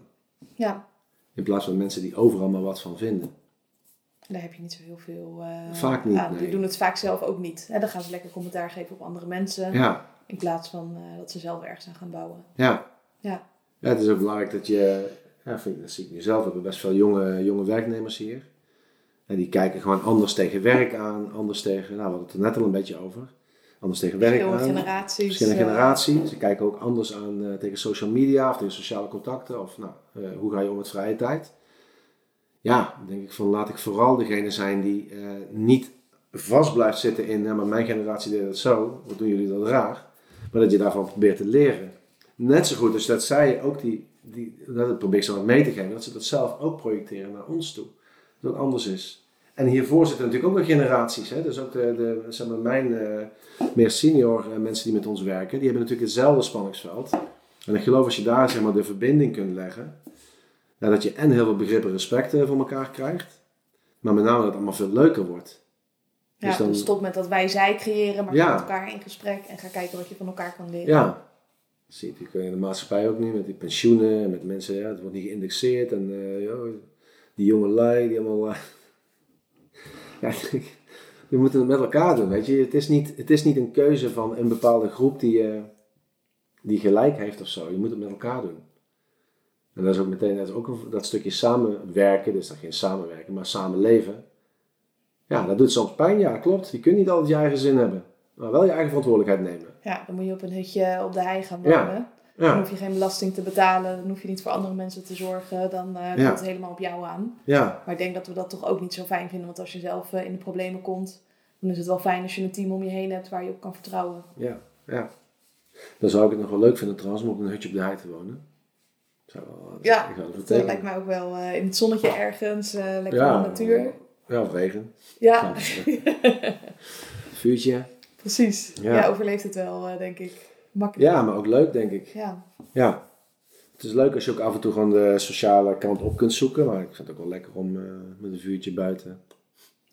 Ja, In plaats van mensen die overal maar wat van vinden. daar heb je niet zo heel veel eh, Vaak niet, aan. Die doen het vaak zelf ook niet. Dan gaan ze lekker commentaar geven op andere mensen. Ja, In plaats van eh, dat ze zelf ergens aan gaan bouwen. ja. Ja, Ja, het is ook belangrijk dat je, ja, vind, ik- dat zie ik nu zelf, we hebben best veel jonge, jonge werknemers hier. En die kijken gewoon anders tegen werk aan, anders tegen, nou we hadden het er net al een beetje over, anders tegen werk aan. generaties. Verschillende eh, generaties. Ze kijken ook anders aan eh, tegen social media of tegen sociale contacten. Of nou, eh, hoe ga je om met vrije tijd? Ja, dan denk ik van laat ik vooral degene zijn die niet vast blijft zitten in, ja, maar mijn generatie deed het zo, wat doen jullie dat raar? Maar dat je daarvan probeert te leren. Net zo goed dus dat zij ook die, die dat probeer ik ze wat mee te geven, dat ze dat zelf ook projecteren naar ons toe. Dat het anders is. En hiervoor zitten natuurlijk ook nog generaties. Hè? Dus ook de, de, zeg maar mijn eh, meer senior eh, mensen die met ons werken, die hebben natuurlijk hetzelfde spanningsveld. En ik geloof als je daar zeg maar, de verbinding kunt leggen, dat je en heel veel begrip en respect eh, voor elkaar krijgt, maar met name dat het allemaal veel leuker wordt. Ja, Dus dan- dus stop met dat wij zij creëren, maar Ja. ga met elkaar in gesprek en ga kijken wat je van elkaar kan leren. Ja, dat zie je in de maatschappij ook niet, met die pensioenen, met mensen, ja, het wordt niet geïndexeerd en joh, die jonge lui, die allemaal... ja, we moeten het met elkaar doen, weet je. Het is niet, het is niet een keuze van een bepaalde groep die, eh, die gelijk heeft of zo. Je moet het met elkaar doen. En dat is ook meteen dat, is ook een- dat stukje samenwerken, dus dan geen samenwerken, maar samenleven. Ja, dat doet soms pijn, ja, klopt. Je kunt niet altijd je eigen zin hebben, maar wel je eigen verantwoordelijkheid nemen. Ja, dan moet je op een hutje op de hei gaan Ja. Dan Ja, hoef je geen belasting te betalen, dan hoef je niet voor andere mensen te zorgen, dan eh Ja. komt het helemaal op jou aan. ja, Maar ik denk dat we dat toch ook niet zo fijn vinden, want als je zelf eh, in de problemen komt, dan is het wel fijn als je een team om je heen hebt waar je op kan vertrouwen. ja, ja. Dan zou ik het nog wel leuk vinden trouwens om op een hutje op de hei te wonen. Zou wel, Ja, ik zou het Dat eh, lijkt mij ook wel eh, in het zonnetje ergens, eh, lekker Ja. in de natuur. Ja, of regen. Ja, Vuurtje. precies. Ja. Ja. overleeft het wel, eh, denk ik. Makkelijk. Ja, maar ook leuk denk ik. Ja. Ja. Het is leuk als je ook af en toe gewoon de sociale kant op kunt zoeken. Maar ik vind het ook wel lekker om eh, met een vuurtje buiten.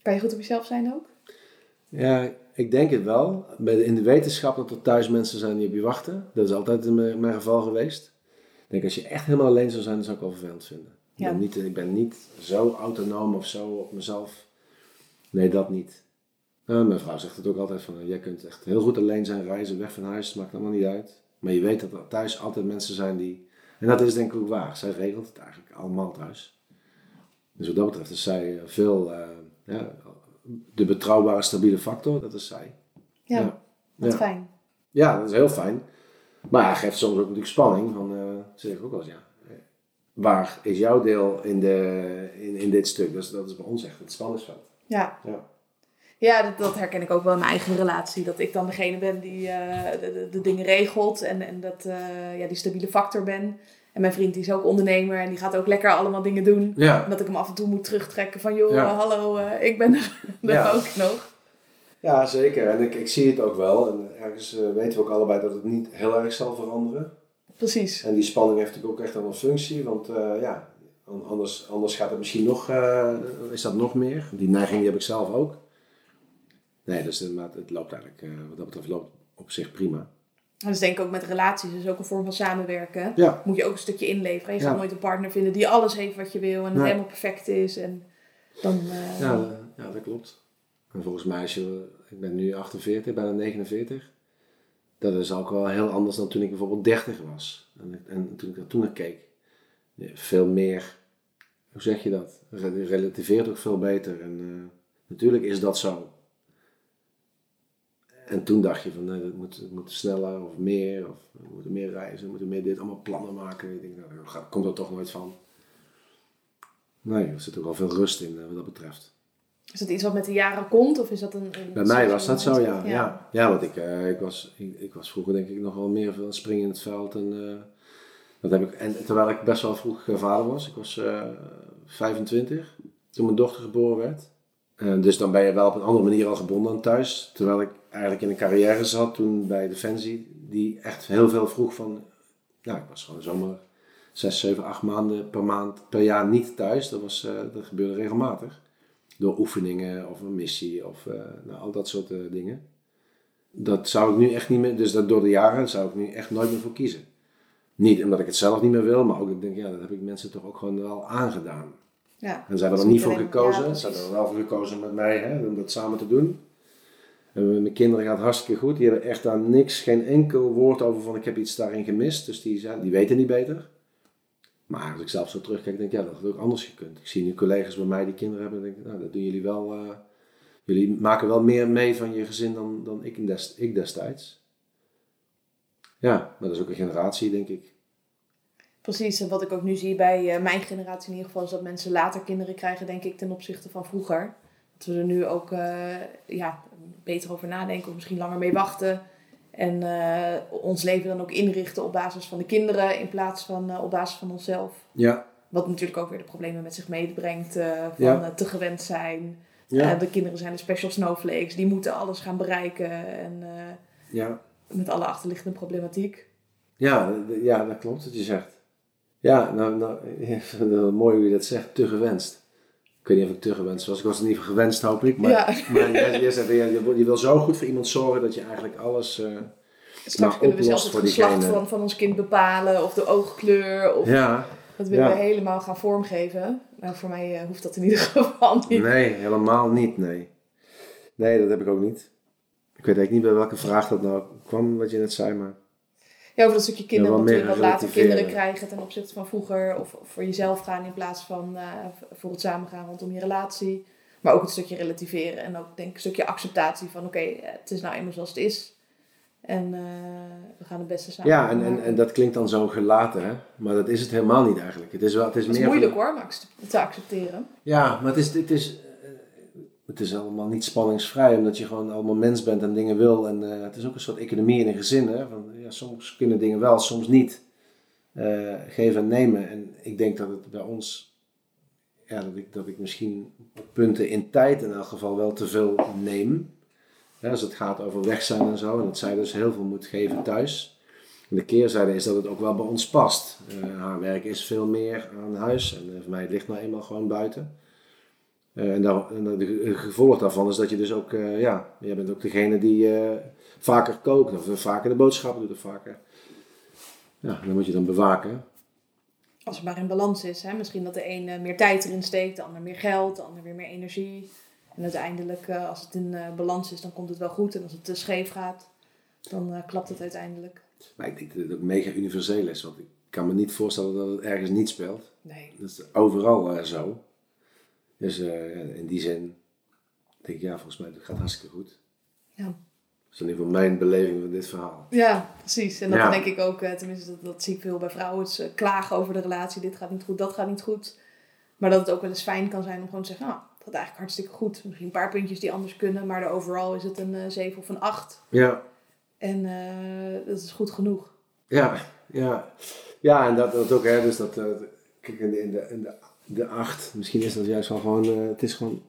Kan je goed op jezelf zijn ook? Ja, ik denk het wel. In de wetenschap dat er thuis mensen zijn die op je wachten. Dat is altijd in mijn, mijn geval geweest. Ik denk als je echt helemaal alleen zou zijn, dan zou ik wel vervelend vinden. Ik, Ja. ben niet, ik ben niet zo autonoom of zo op mezelf. Nee, dat niet. Nou, mijn vrouw zegt het ook altijd van, eh, jij kunt echt heel goed alleen zijn, reizen, weg van huis, maakt allemaal niet uit. Maar je weet dat er thuis altijd mensen zijn die... En dat is denk ik ook waar. Zij regelt het eigenlijk allemaal thuis. Dus wat dat betreft is zij veel... eh, ja, de betrouwbare, stabiele factor, dat is zij. Ja, Ja. wat Ja. fijn. Ja, dat is heel fijn. Maar ja, geeft soms ook natuurlijk spanning. Van, eh zeg ik ook wel eens, ja. eh, Waar is jouw deel in, de, in, in dit stuk? Dus dat is bij ons echt het spanningsveld. Ja, Ja. Ja dat, dat herken ik ook wel in mijn eigen relatie. Dat ik dan degene ben die eh, de, de, de dingen regelt en, en dat, eh, ja, die stabiele factor ben. En mijn vriend die is ook ondernemer en die gaat ook lekker allemaal dingen doen. Ja. Dat ik hem af en toe moet terugtrekken van joh, Ja. hallo, eh, ik ben er, Ja. ook nog. ja, zeker. En ik, ik zie het ook wel. En ergens weten we ook allebei dat het niet heel erg zal veranderen. Precies. En die spanning heeft natuurlijk ook echt wel een functie. Want ja, an- anders, anders gaat het misschien nog, is dat nog meer. Die neiging die heb ik zelf ook. Nee, dus het, loopt eigenlijk, eh, wat dat betreft loopt op zich prima. En dus denk ik ook met relaties, is ook een vorm van samenwerken. Ja. Moet je ook een stukje inleveren. Je Ja. gaat nooit een partner vinden die alles heeft wat je wil en Nee. helemaal perfect is. En dan, eh, Ja, dat- ja, dat klopt. En volgens mij, als je, ik ben nu 48, bijna 49. Dat is ook wel heel anders dan toen ik bijvoorbeeld 30 was. En, en toen ik daar toen naar keek. Veel meer, hoe zeg je dat? Re- relativeert ook veel beter. En eh, natuurlijk is dat zo. En toen dacht je van, nee, dat moet, het moet sneller of meer. Of we moeten meer reizen, we moeten meer dit, allemaal plannen maken. Ik denk, nou, daar komt er toch nooit van. Nee, er zit ook wel veel rust in eh, wat dat betreft. Is dat iets wat met de jaren komt? Of is dat een, een Bij mij was dat zo, ja. Ja. Ja, ja. want ik, eh, ik, was, ik, ik was vroeger denk ik nog wel meer van springen in het veld. En, eh, dat heb ik, en terwijl ik best wel vroeg vader was. Ik was eh 25 toen mijn dochter geboren werd. En dus dan ben je wel op een andere manier al gebonden aan thuis. Terwijl ik eigenlijk in een carrière zat toen bij Defensie. Die echt heel veel vroeg van... Nou, ik was gewoon zomaar 6, 7, 8 maanden per maand per jaar niet thuis. Dat, was, eh, dat gebeurde regelmatig door oefeningen of een missie of eh, nou, al dat soort eh, dingen. Dat zou ik nu echt niet meer, dus dat door de jaren zou ik nu echt nooit meer voor kiezen. Niet omdat ik het zelf niet meer wil, maar ook ik denk, ja, dat heb ik mensen toch ook gewoon wel aangedaan. Ja. En ze hebben er niet voor gekozen, ja, ze hebben er wel voor gekozen met mij hè, om dat samen te doen. En mijn kinderen gaat hartstikke goed. Die hebben echt daar niks, geen enkel woord over van ik heb iets daarin gemist. Dus die, zijn, die weten niet beter. Maar als ik zelf zo terugkijk, denk ik, ja, dat had ook anders gekund. Ik zie nu collega's bij mij die kinderen hebben, denk ik, nou, dat doen jullie wel. eh, jullie maken wel meer mee van je gezin dan, dan ik, des, ik destijds. Ja, maar dat is ook een generatie, denk ik. Precies, en wat ik ook nu zie bij eh, mijn generatie in ieder geval, is dat mensen later kinderen krijgen, denk ik, ten opzichte van vroeger. Dat we er nu ook eh, ja, beter over nadenken of misschien langer mee wachten. En eh, ons leven dan ook inrichten op basis van de kinderen in plaats van op basis van onszelf. Ja, Wat natuurlijk ook weer de problemen met zich meebrengt van Ja. te gewend zijn. ja, de kinderen zijn de special snowflakes, die moeten alles gaan bereiken. En ja. met alle achterliggende problematiek. Ja, ja, dat klopt wat je zegt. Ja, nou, nou het mooi hoe je dat zegt, te gewenst. Ik weet niet of ik te gewenst was. Ik was ieder geval gewenst, hoop ik. Maar, Ja. maar je, je, zegt, je, je wil- zo goed voor iemand zorgen dat je eigenlijk alles... eh, Straks kunnen we zelfs het geslacht van, van ons kind bepalen, of de oogkleur, of ja, dat willen Ja. we helemaal gaan vormgeven. Maar voor mij eh, hoeft dat in ieder geval niet. nee, helemaal niet, nee. Nee, dat heb ik ook niet. Ik weet eigenlijk niet bij welke vraag dat nou kwam, wat je net zei, maar... Ja, over dat stukje meer wat later kinderen krijgen ten opzichte van vroeger. Of, of voor jezelf gaan in plaats van eh, voor het samengaan rondom je relatie. Maar ook het stukje relativeren en ook denk ik een stukje acceptatie van oké, eh, het is nou eenmaal zoals het is. En eh, we gaan het beste samen Ja, en, en, en dat klinkt dan zo gelaten, hè? Maar dat is het helemaal niet eigenlijk. Het is, wel, het is dat is meer van- moeilijk hoor, om acce- te accepteren. Ja, maar het is, het, is, het is allemaal niet spanningsvrij, omdat je gewoon allemaal mens bent en dingen wil. En eh, het is ook een soort economie in een gezin. Hè? Van, ja, soms kunnen dingen wel, soms niet. Eh, geven en nemen. En ik denk dat het bij ons, ja, dat, ik, dat ik misschien op punten in tijd in elk geval wel te veel neem. Als het gaat over weg zijn en zo. En dat zij dus heel veel moet geven thuis. En de keerzijde is dat het ook wel bij ons past. Eh, haar werk is veel meer aan huis. En voor mij ligt nou eenmaal gewoon buiten. Eh, en, daar, en de gevolg daarvan is dat je dus ook, eh, ja, jij bent ook degene die eh, vaker kookt. Of vaker de boodschappen doet of vaker. Ja, dan moet je dan bewaken. Als het maar in balans is. Hè? Misschien dat de een meer tijd erin steekt, de ander meer geld, de ander weer meer energie. En uiteindelijk, als het in balans is, dan komt het wel goed. En als het te scheef gaat, dan klapt het uiteindelijk. Maar ik denk dat het ook mega universeel is. Want ik kan me niet voorstellen dat het ergens niet speelt. Nee. Dat is overal zo. Dus eh, in die zin denk ik, ja, volgens mij het gaat hartstikke goed. Ja. Dat is in ieder geval mijn beleving van dit verhaal. Ja, precies. En dat Ja. denk ik ook, eh, tenminste dat, dat zie ik veel bij vrouwen. Het is, eh, klagen over de relatie, dit gaat niet goed, dat gaat niet goed. Maar dat het ook wel eens fijn kan zijn om gewoon te zeggen, nou, het gaat eigenlijk hartstikke goed. Misschien een paar puntjes die anders kunnen, maar de overal is het een eh 7 of een 8. Ja, En eh, dat is goed genoeg. ja, ja. Ja, en dat, dat ook, hè. Dus dat, eh, kijk, in de, in de, in de, de acht, misschien is dat juist wel gewoon, eh, het is gewoon,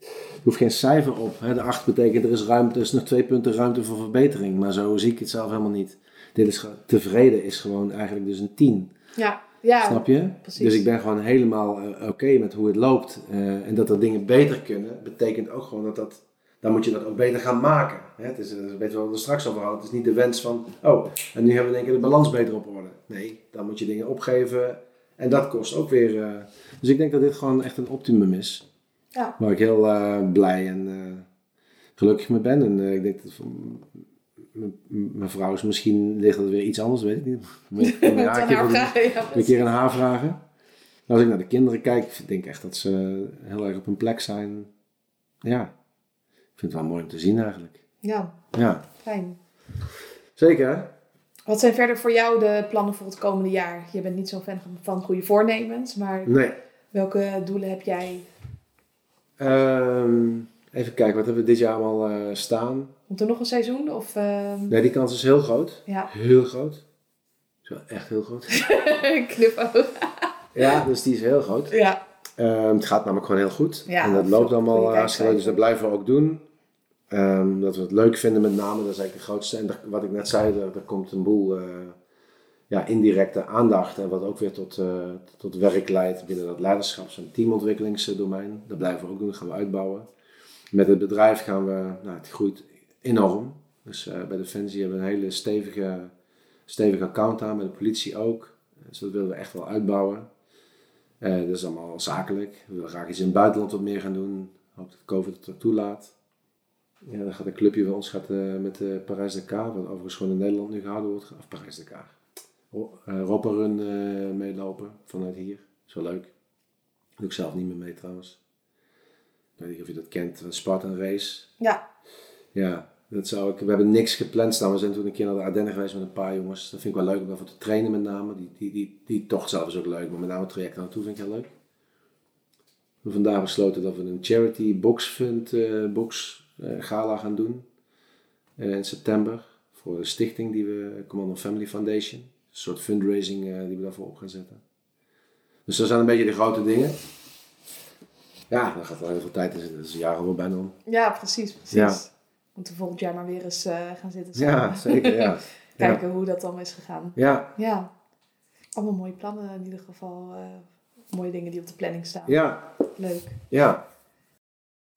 er hoeft geen cijfer op. Hè. De acht betekent er is ruimte, er is nog twee punten ruimte voor verbetering. Maar zo zie ik het zelf helemaal niet. Dit is tevreden is gewoon eigenlijk dus een tien. Ja, ja. Snap je? precies. Dus ik ben gewoon helemaal eh, oké met hoe het loopt. Eh, en dat er dingen beter kunnen, betekent ook gewoon dat, dat, dan moet je dat ook beter gaan maken. Hè? Het is, het is beter wat we straks over hadden. Het is niet de wens van, oh, en nu hebben we in één keer de balans beter op orde. Nee, dan moet je dingen opgeven. En dat kost ook weer. eh, dus ik denk dat dit gewoon echt een optimum is. Ja. Waar ik heel eh, blij en eh, gelukkig mee ben. En ik denk dat mijn vrouw is misschien ligt dat weer iets anders, weet ik niet. Moet ik een ja, een keer aan haar vragen. Maar als ik naar de kinderen kijk, ik denk echt dat ze heel erg op hun plek zijn. Ja, ik vind het wel mooi om te zien eigenlijk. Ja, Ja, fijn. zeker hè? Wat zijn verder voor jou de plannen voor het komende jaar? Je bent niet zo'n fan van- van goede voornemens, maar Nee. welke doelen heb jij? Ehm, even kijken, wat hebben we dit jaar allemaal eh, staan? Komt er nog een seizoen? Of, ehm, Nee, die kans is heel groot. Ja, Heel groot. Echt heel groot. knipoog. ja, dus die is heel groot. Ja, Ehm, het gaat namelijk gewoon heel goed. Ja, en dat loopt allemaal kwaliteit hartstikke leuk. Dus dat blijven we ook doen. Ehm, dat we het leuk vinden met name, dat is eigenlijk de grootste. En wat ik net zei, er, komt een boel eh, ja, indirecte aandacht. En wat ook weer tot, eh, tot werk leidt binnen dat leiderschaps- en teamontwikkelingsdomein. Dat blijven we ook doen, dat gaan we uitbouwen. Met het bedrijf gaan we, nou het groeit enorm. Dus eh, bij Defensie hebben we een hele stevige, stevige account aan, bij de politie ook. Dus dat willen we echt wel uitbouwen. Dat is allemaal zakelijk. We willen graag iets in het buitenland wat meer gaan doen. Hoop dat COVID het toelaat. Ja, dan gaat een clubje van ons gaat, eh, met de Parijs Dakar, wat overigens gewoon in Nederland nu gehouden wordt. Of Parijs Dakar. Ro- eh, Europa Run meelopen vanuit hier. Is wel leuk. Doe ik zelf niet meer mee trouwens. Ik weet niet of je dat kent, een Spartan Race. ja. Ja, dat zou ik. We hebben niks gepland staan. We zijn toen een keer naar de Ardennen geweest met een paar jongens. Dat vind ik wel leuk om daarvoor te trainen met name. Die, die, die, die tocht zelf is ook leuk, maar met name het traject naartoe vind ik heel leuk. We hebben vandaag besloten dat we een charity box fund box gala gaan doen. eh, in september. Voor de stichting die we, Commando Family Foundation. Een soort fundraising eh, die we daarvoor op gaan zetten. Dus dat zijn een beetje de grote dingen. Ja, daar gaat wel heel veel tijd in zitten. Dat is een jaar alweer bijna om. ja precies, precies. Ja. Moeten we volgend jaar maar weer eens eh, gaan zitten Ja, samen. zeker. Ja. Kijken hoe dat dan is gegaan. Ja, Ja, allemaal mooie plannen in ieder geval. eh, mooie dingen die op de planning staan. ja, Leuk. ja.